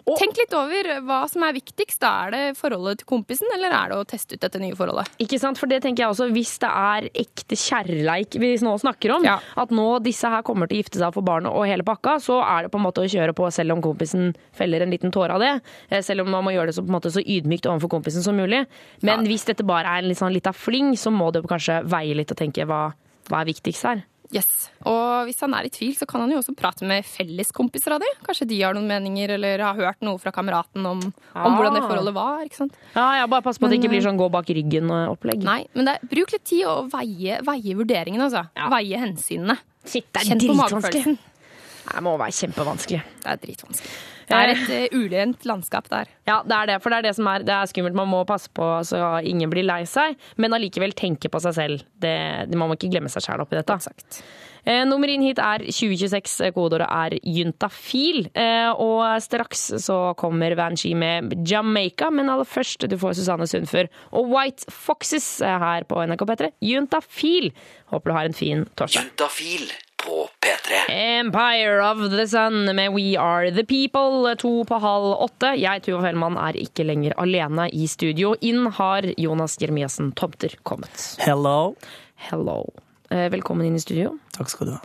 og tenk litt over hva som er viktigst. Da er det forholdet til kompisen, eller er det å teste ut dette nye forholdet? Ikke sant, for det tenker jeg også, Hvis det er ekte kjærleik vi nå snakker om, at nå disse her kommer til å gifte seg for barnet og hele pakka, så er det på en måte å kjøre på selv om kompisen feller en liten tåre av det. eh, Selv om man må gjøre det så, måte, så ydmykt overfor kompisen som mulig. Men hvis dette bare er en litt sånn lita fling, så må du kanskje veie litt og tenke hva, hva er viktigst her. Yes. Og hvis han er i tvil, så kan han jo også prate med felleskompiser av de. Kanskje de har noen meninger, eller har hørt noe fra kameraten om, om hvordan det forholdet var. ikke sant? Ja, ja, Bare pass på at det ikke blir eh, sånn gå bak ryggen-opplegg. Nei, men det, er- bruk litt tid og veie, veie vurderingene, altså. Veie hensynene. det er Kjenn på magefølelsen. Det må være kjempevanskelig. Det er dritvanskelig. Det er et uh, urent landskap der. Ja, det er det. For det er det som er, det er skummelt. Man må passe på så ingen blir lei seg, men allikevel tenke på seg selv. Det, man må ikke glemme seg sjæl oppi dette. Eh, nummer inn hit er 2026. Kodeordet er juntafil. Eh, og straks så kommer Vanshee med Jamaica, men aller først du får Susanne Sundfør og White Foxes eh, her på NRK P3. Juntafil. Håper du har en fin torsdag. Juntafil på P3. Empire of the Sun med We Are The People, to på halv åtte. Jeg, Tuva Fellmann, er ikke lenger alene i studio. Inn har Jonas Jeremiassen Tomter kommet. Hello. Hello. Eh, Velkommen inn i studio. Takk skal du ha.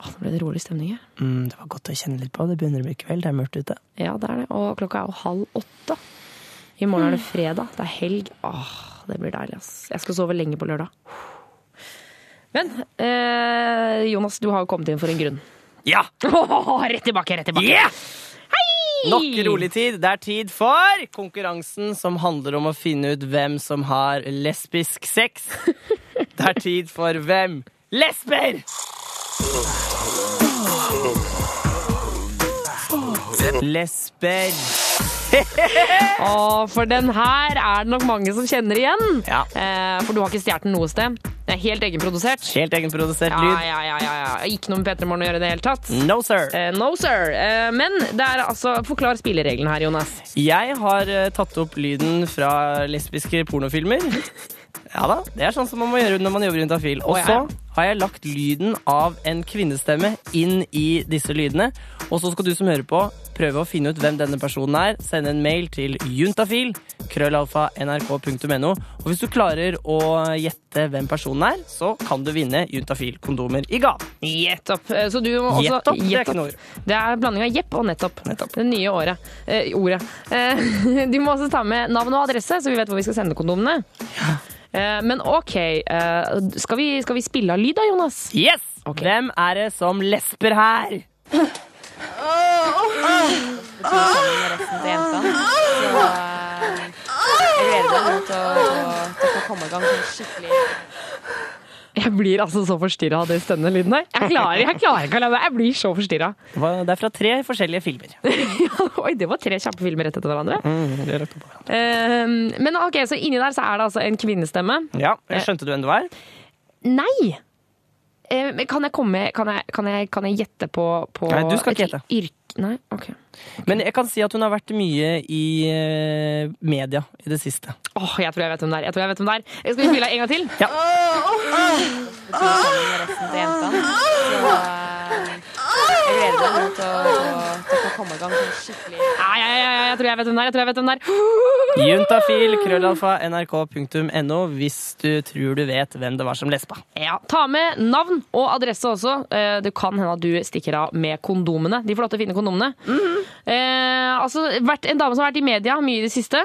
Nå ble det rolig stemning her. Mm, det var godt å kjenne litt på. Det begynner å bli kveld. Det er mørkt ute. Ja, det er det. Og klokka er jo halv åtte. I morgen er det fredag. Det er helg. Åh, det blir deilig, ass. Jeg skal sove lenge på lørdag. Men eh, Jonas, du har jo kommet inn for en grunn. Ja! rett tilbake, rett tilbake. Yeah! Nok rolig tid. Det er tid for konkurransen som handler om å finne ut hvem som har lesbisk sex. Det er tid for Hvem lesber? Lesber. Å, for den her er det nok mange som kjenner igjen. Eh, for du har ikke stjålet den noe sted. Det er helt egenprodusert. Helt egenprodusert lyd. ja, ja, ja, ja. Ikke noe med P3 Morgen å gjøre i det hele tatt. No, sir. Eh, no, sir. Eh, men det er altså Forklar spillereglene her, Jonas. Jeg har eh, tatt opp lyden fra lesbiske pornofilmer. Ja da, Det er sånn som man må gjøre når man jobber i Juntafil. Og så har jeg lagt lyden av en kvinnestemme inn i disse lydene. Og så skal du som hører på, prøve å finne ut hvem denne personen er. Send en mail til juntafil. Krøllalfa nrk.no. Og hvis du klarer å gjette hvem personen er, så kan du vinne Juntafil-kondomer i gave. Gjett opp. Eh, Så du må også Gjett opp, det er ikke noe ord. Det er blanding av jepp og nettopp. Det nye året. Eh, ordet. Eh, du må også ta med navn og adresse, så vi vet hvor vi skal sende kondomene. Eh, men OK, eh, skal, vi, skal vi spille av lyd da, Jonas? Yes! Hvem er det som lesper her? Oh, oh, oh, oh. eh, jeg gleder meg til å, til å, komme i gang sånn skikkelig Jeg blir altså så forstyrra av den stønnende her. Jeg klarer, jeg klarer ikke å la være. Jeg blir så forstyrra. Det er fra tre forskjellige filmer. Oi, det var tre kjappe filmer rett etter hverandre. Mm, det er lagt opp. Uh, men ok, så inni der så er det altså en kvinnestemme. Ja, Skjønte du hvem det var? Nei! Eh, men kan jeg komme Kan jeg, kan jeg, kan jeg gjette på, på Nei, du skal ikke gjette. Yrke? Nei, ok. Men jeg kan si at hun har vært mye i uh, media i det siste. Åh, jeg tror jeg vet hvem det er. Jeg tror jeg vet hvem det er. Skal vi spille en gang til? Ja. Oh, oh, jentene. Jeg gleder meg nå til til å, komme i gang skikkelig Ja, ja, ja, ja, jeg tror jeg vet hvem det er. Jeg tror jeg vet hvem det er. Juntafil, krøllalfa, nrk.no hvis du tror du vet hvem det var som lespa. Ja, Ta med navn og adresse også. Eh, Det kan hende at du stikker av med kondomene. De flotte, fine kondomene. Mhm. eh, altså, vært, En dame som har vært i media mye i det siste.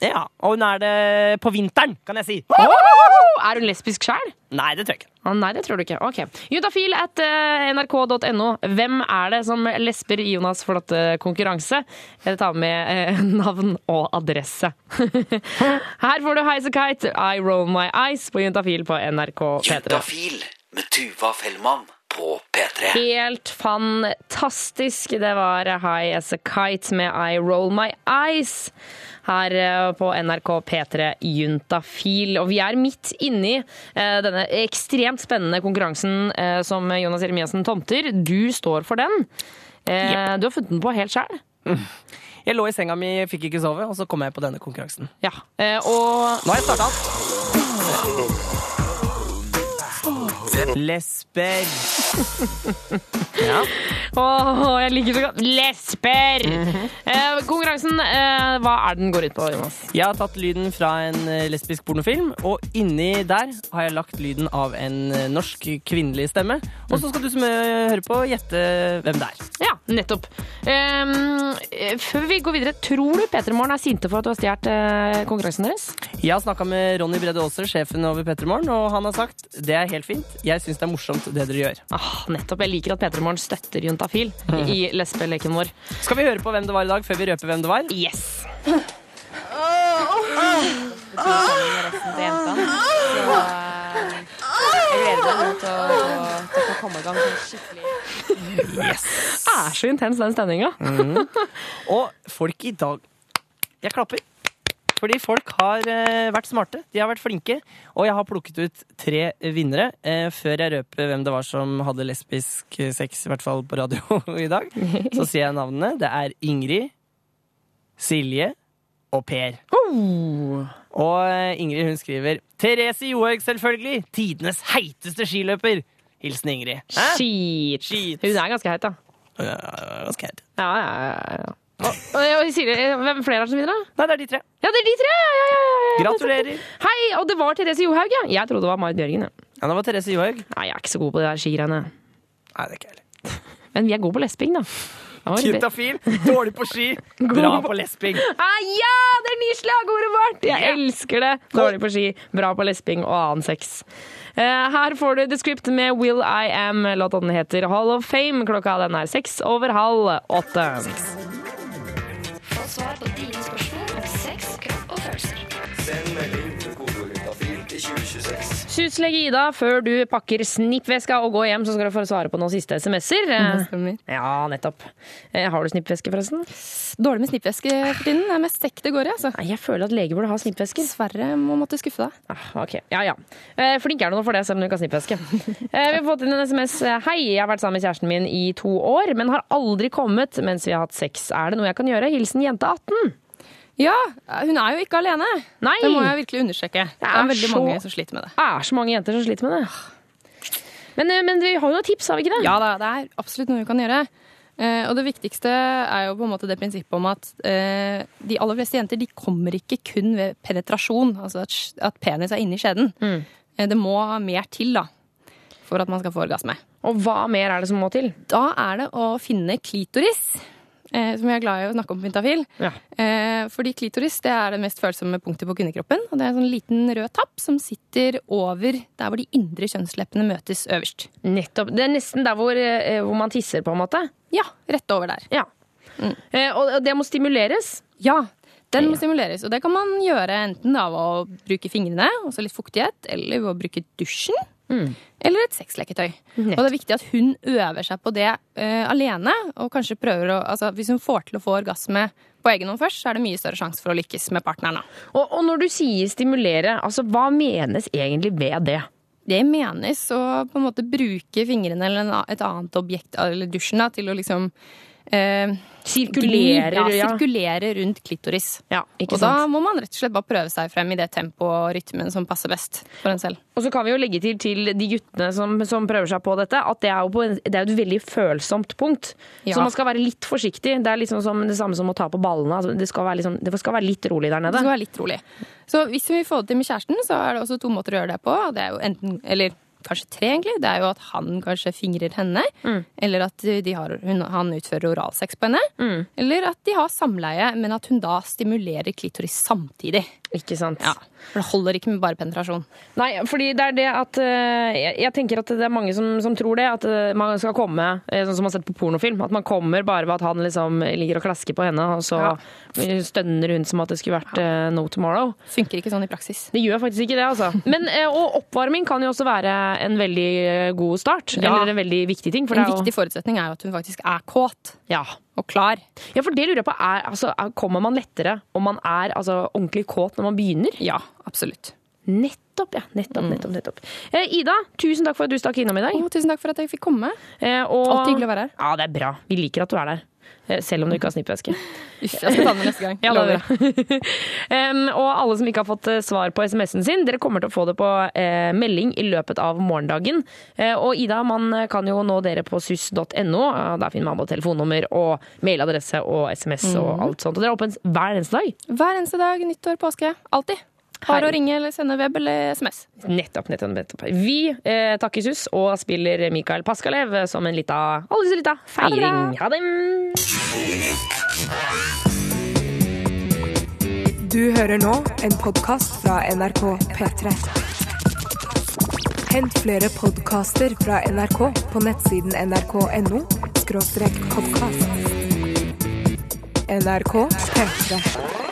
Ja, Og hun er det på vinteren, kan jeg si. Er hun lesbisk sjæl? Nei, det tror jeg ikke. Ah, nei, det tror du ikke. Ok. Juntafil at eh, nrk.no. Hvem er det som lesber i Jonas' flotte konkurranse? Jeg tar med eh, navn og adresse. Her får du Highasakite, I Roll My Eyes på Juntafil på NRK P3. Juntafil med Tuva Fellmann på P3. Helt fantastisk. Det var High As A Kite med I Roll My Eyes her eh, på NRK P3 Juntafil. Og vi er midt inni eh, denne ekstremt spennende konkurransen eh, som Jonas Jeremiassen tomter. Du står for den. Yep. Du har funnet den på helt sjæl. Jeg lå i senga mi, fikk ikke sove, og så kom jeg på denne konkurransen. Ja, eh, og Nå har jeg starta. Lesber. Ja. Åh, jeg liker så godt Lesber! eh, konkurransen, eh, hva er den går ut på, Jonas? Jeg har tatt lyden fra en eh, lesbisk pornofilm, og inni der har jeg lagt lyden av en eh, norsk kvinnelig stemme. Og så skal du som eh, hører på, gjette hvem det er. Ja, nettopp. Ehm, eh, før vi går videre, tror du P3 Morgen er sinte for at du har stjålet konkurransen deres? Jeg har snakka med Ronny Brede Aaser, sjefen over P3 Morgen, og han har sagt det er helt fint. Jeg syns det er morsomt det dere gjør. Ah, nettopp. Jeg liker at P3 Morgen støtter Juntafil i lesbeleken vår. Skal vi høre på hvem det var i dag, før vi røper hvem det var? Yes. resten til jentene. Så jeg gleder meg til å, til å komme i gang skikkelig Yes. Er så intens, den stemninga. Mm. Og folk i dag Jeg klapper. Fordi folk har eh, vært smarte. De har vært flinke. Og jeg har plukket ut tre vinnere eh, før jeg røper hvem det var som hadde lesbisk eh, sex, i hvert fall på radio i dag. Så sier jeg navnene. Det er Ingrid, Silje og Per. Og eh, Ingrid hun skriver Therese Johaug, selvfølgelig! Tidenes heiteste skiløper! Hilsen Ingrid. Skit. Hun er ganske heit, da. Ja, ganske heit. Ja, ja, ja, ja. Og, og, Silje, hvem flere er som vinner, da? Nei, det er de tre. Ja, det er de tre! Ja, ja, ja. Gratulerer. Hei, og det var Therese Johaug, ja. Jeg trodde det var Marit Bjørgen. Ja. Ja, det var Therese Johaug. Nei, jeg er ikke så god på de der skigreiene. Nei, det er ikke heller. Men vi er gode på lesping, da. Det dårlig på ski, bra på lesping. Ah, ja, det er nye slagordet vårt! Jeg elsker det. Dårlig på ski, bra på lesping og annen sex. Eh, her får du The Script med Will I Am. Låta heter Hall of Fame. Klokka den er seks over halv åtte. Få svar på Syslege Ida, før du pakker snippveska og går hjem, så skal du få svare på noen siste SMS-er. Ja, nettopp. Eh, Har du snippveske, forresten? Dårlig med snippveske for tiden. Det er mest sekk det går i. altså. Nei, Jeg føler at leger burde ha snippvesker. Dessverre må måtte skuffe deg. Ah, ok, ja ja. Eh, Flink er du nå for det, selv om du ikke har snippveske. Eh, Vi har fått inn en SMS. Hei, jeg har vært sammen med kjæresten min i to år, men har aldri kommet mens vi har hatt sex. Er det noe jeg kan gjøre? Hilsen jente 18. Ja, hun er jo ikke alene. Nei. Det må jeg virkelig understreke. Det er er veldig så- mange som sliter med det. Det er så mange jenter som sliter med det. Men, eh, men vi har jo noen tips, har vi ikke det? Ja da, det er absolutt noe vi kan gjøre. Eh, og det viktigste er jo på en måte det prinsippet om at eh, de aller fleste jenter de kommer ikke kun ved penetrasjon, altså at, at penis er inni skjeden. Mm. Eh, det må mer til da, for at man skal få orgasme. Og hva mer er det som må til? Da er det å finne klitoris. Eh, som jeg er glad i å snakke om på. Ja. Eh, fordi klitoris det er det mest følsomme punktet på kvinnekroppen. Og det er en sånn liten rød tapp som sitter over der hvor de indre kjønnsleppene møtes øverst. Nettopp. Det er nesten der hvor, eh, hvor man tisser, på en måte. Ja, rett over der. Ja. Mm. Og og det må stimuleres. Ja, den må stimuleres. Og det kan man gjøre enten av å bruke fingrene, altså litt fuktighet, eller ved å bruke dusjen. Eller et sexleketøy. Nett. Og det er viktig at hun øver seg på det uh, alene. Og kanskje prøver å altså Hvis hun får til å få orgasme på egen hånd først, så er det mye større sjanse for å lykkes med partneren. Og, og når du sier stimulere, altså hva menes egentlig ved det? Det menes å på en måte bruke fingrene eller et annet objekt, eller dusjen, da, til å liksom eh, Sirkulerer, ja, ja. sirkulerer rundt klitoris. Ja, og da må man rett og slett bare prøve seg frem i det tempoet og rytmen som passer best for en selv. Og så kan vi jo legge til til de guttene som, som prøver seg på dette, at det er jo på en, det er jo et veldig følsomt punkt. Ja. Så man skal være litt forsiktig. Det er liksom som det samme som å ta på ballene. Altså, det, skal liksom, det skal være litt rolig der Det nede. skal være litt rolig. Så hvis vi får det til med kjæresten, så er det også to måter å gjøre det på. Det er jo enten, eller kanskje tre, egentlig. Det er jo at han kanskje fingrer henne, eller at de har, hun, han utfører oralsex på henne. Eller at de har samleie, men at hun da stimulerer klitoris samtidig. Ikke sant? Ja, For det holder ikke med bare penetrasjon. Nei, fordi det er det at eh, Jeg, jeg tenker at det er mange som, som tror det. At eh, man skal komme, eh, sånn som man har sett på pornofilm. At man kommer bare ved at han liksom ligger og klasker på henne, og så stønner hun som at det skulle vært ja. no tomorrow. Funker ikke sånn i praksis. Det gjør faktisk ikke det, altså. Men, og oppvarming kan jo også være en veldig eh, god start. Ja. Eller en veldig viktig ting. For en viktig forutsetning er jo at hun faktisk er kåt. Ja. Og klar. Ja, for det lurer jeg på. Er, altså, er, kommer man lettere om man er altså, ordentlig kåt når man begynner? Ja, absolutt. Nettopp, ja. Nettopp, nettopp, nettopp. Eh, Ida, tusen takk for at du stakk innom i dag. tusen takk for at jeg fikk komme. Eh, og... Alltid hyggelig å være her. Ja, det er bra. Vi liker at du er der. Eh, Selv om du ikke har snippveske. Uff, jeg skal ta den neste gang. Ja, bra. Og alle som ikke har fått eh, svar på SMS-en sin, dere kommer til å få det på eh, melding i løpet av morgendagen. Eh, og Ida, man kan jo nå dere på suss.no. Der finner man både telefonnummer og mailadresse og SMS og Mhm. alt sånt. Og dere er åpent hver eneste dag. Hver eneste dag, nyttår, påske. Alltid. Bare å ringe eller sende web eller SMS. Nettopp, nettopp, nettopp. Vi eh, takker sus og spiller Mikael Paskalev som en lita, aldri så lita feiring. Ha det! Du hører nå en podkast fra NRK P3. Hent flere podkaster fra NRK på nettsiden nrk.no podkast. NRK P3.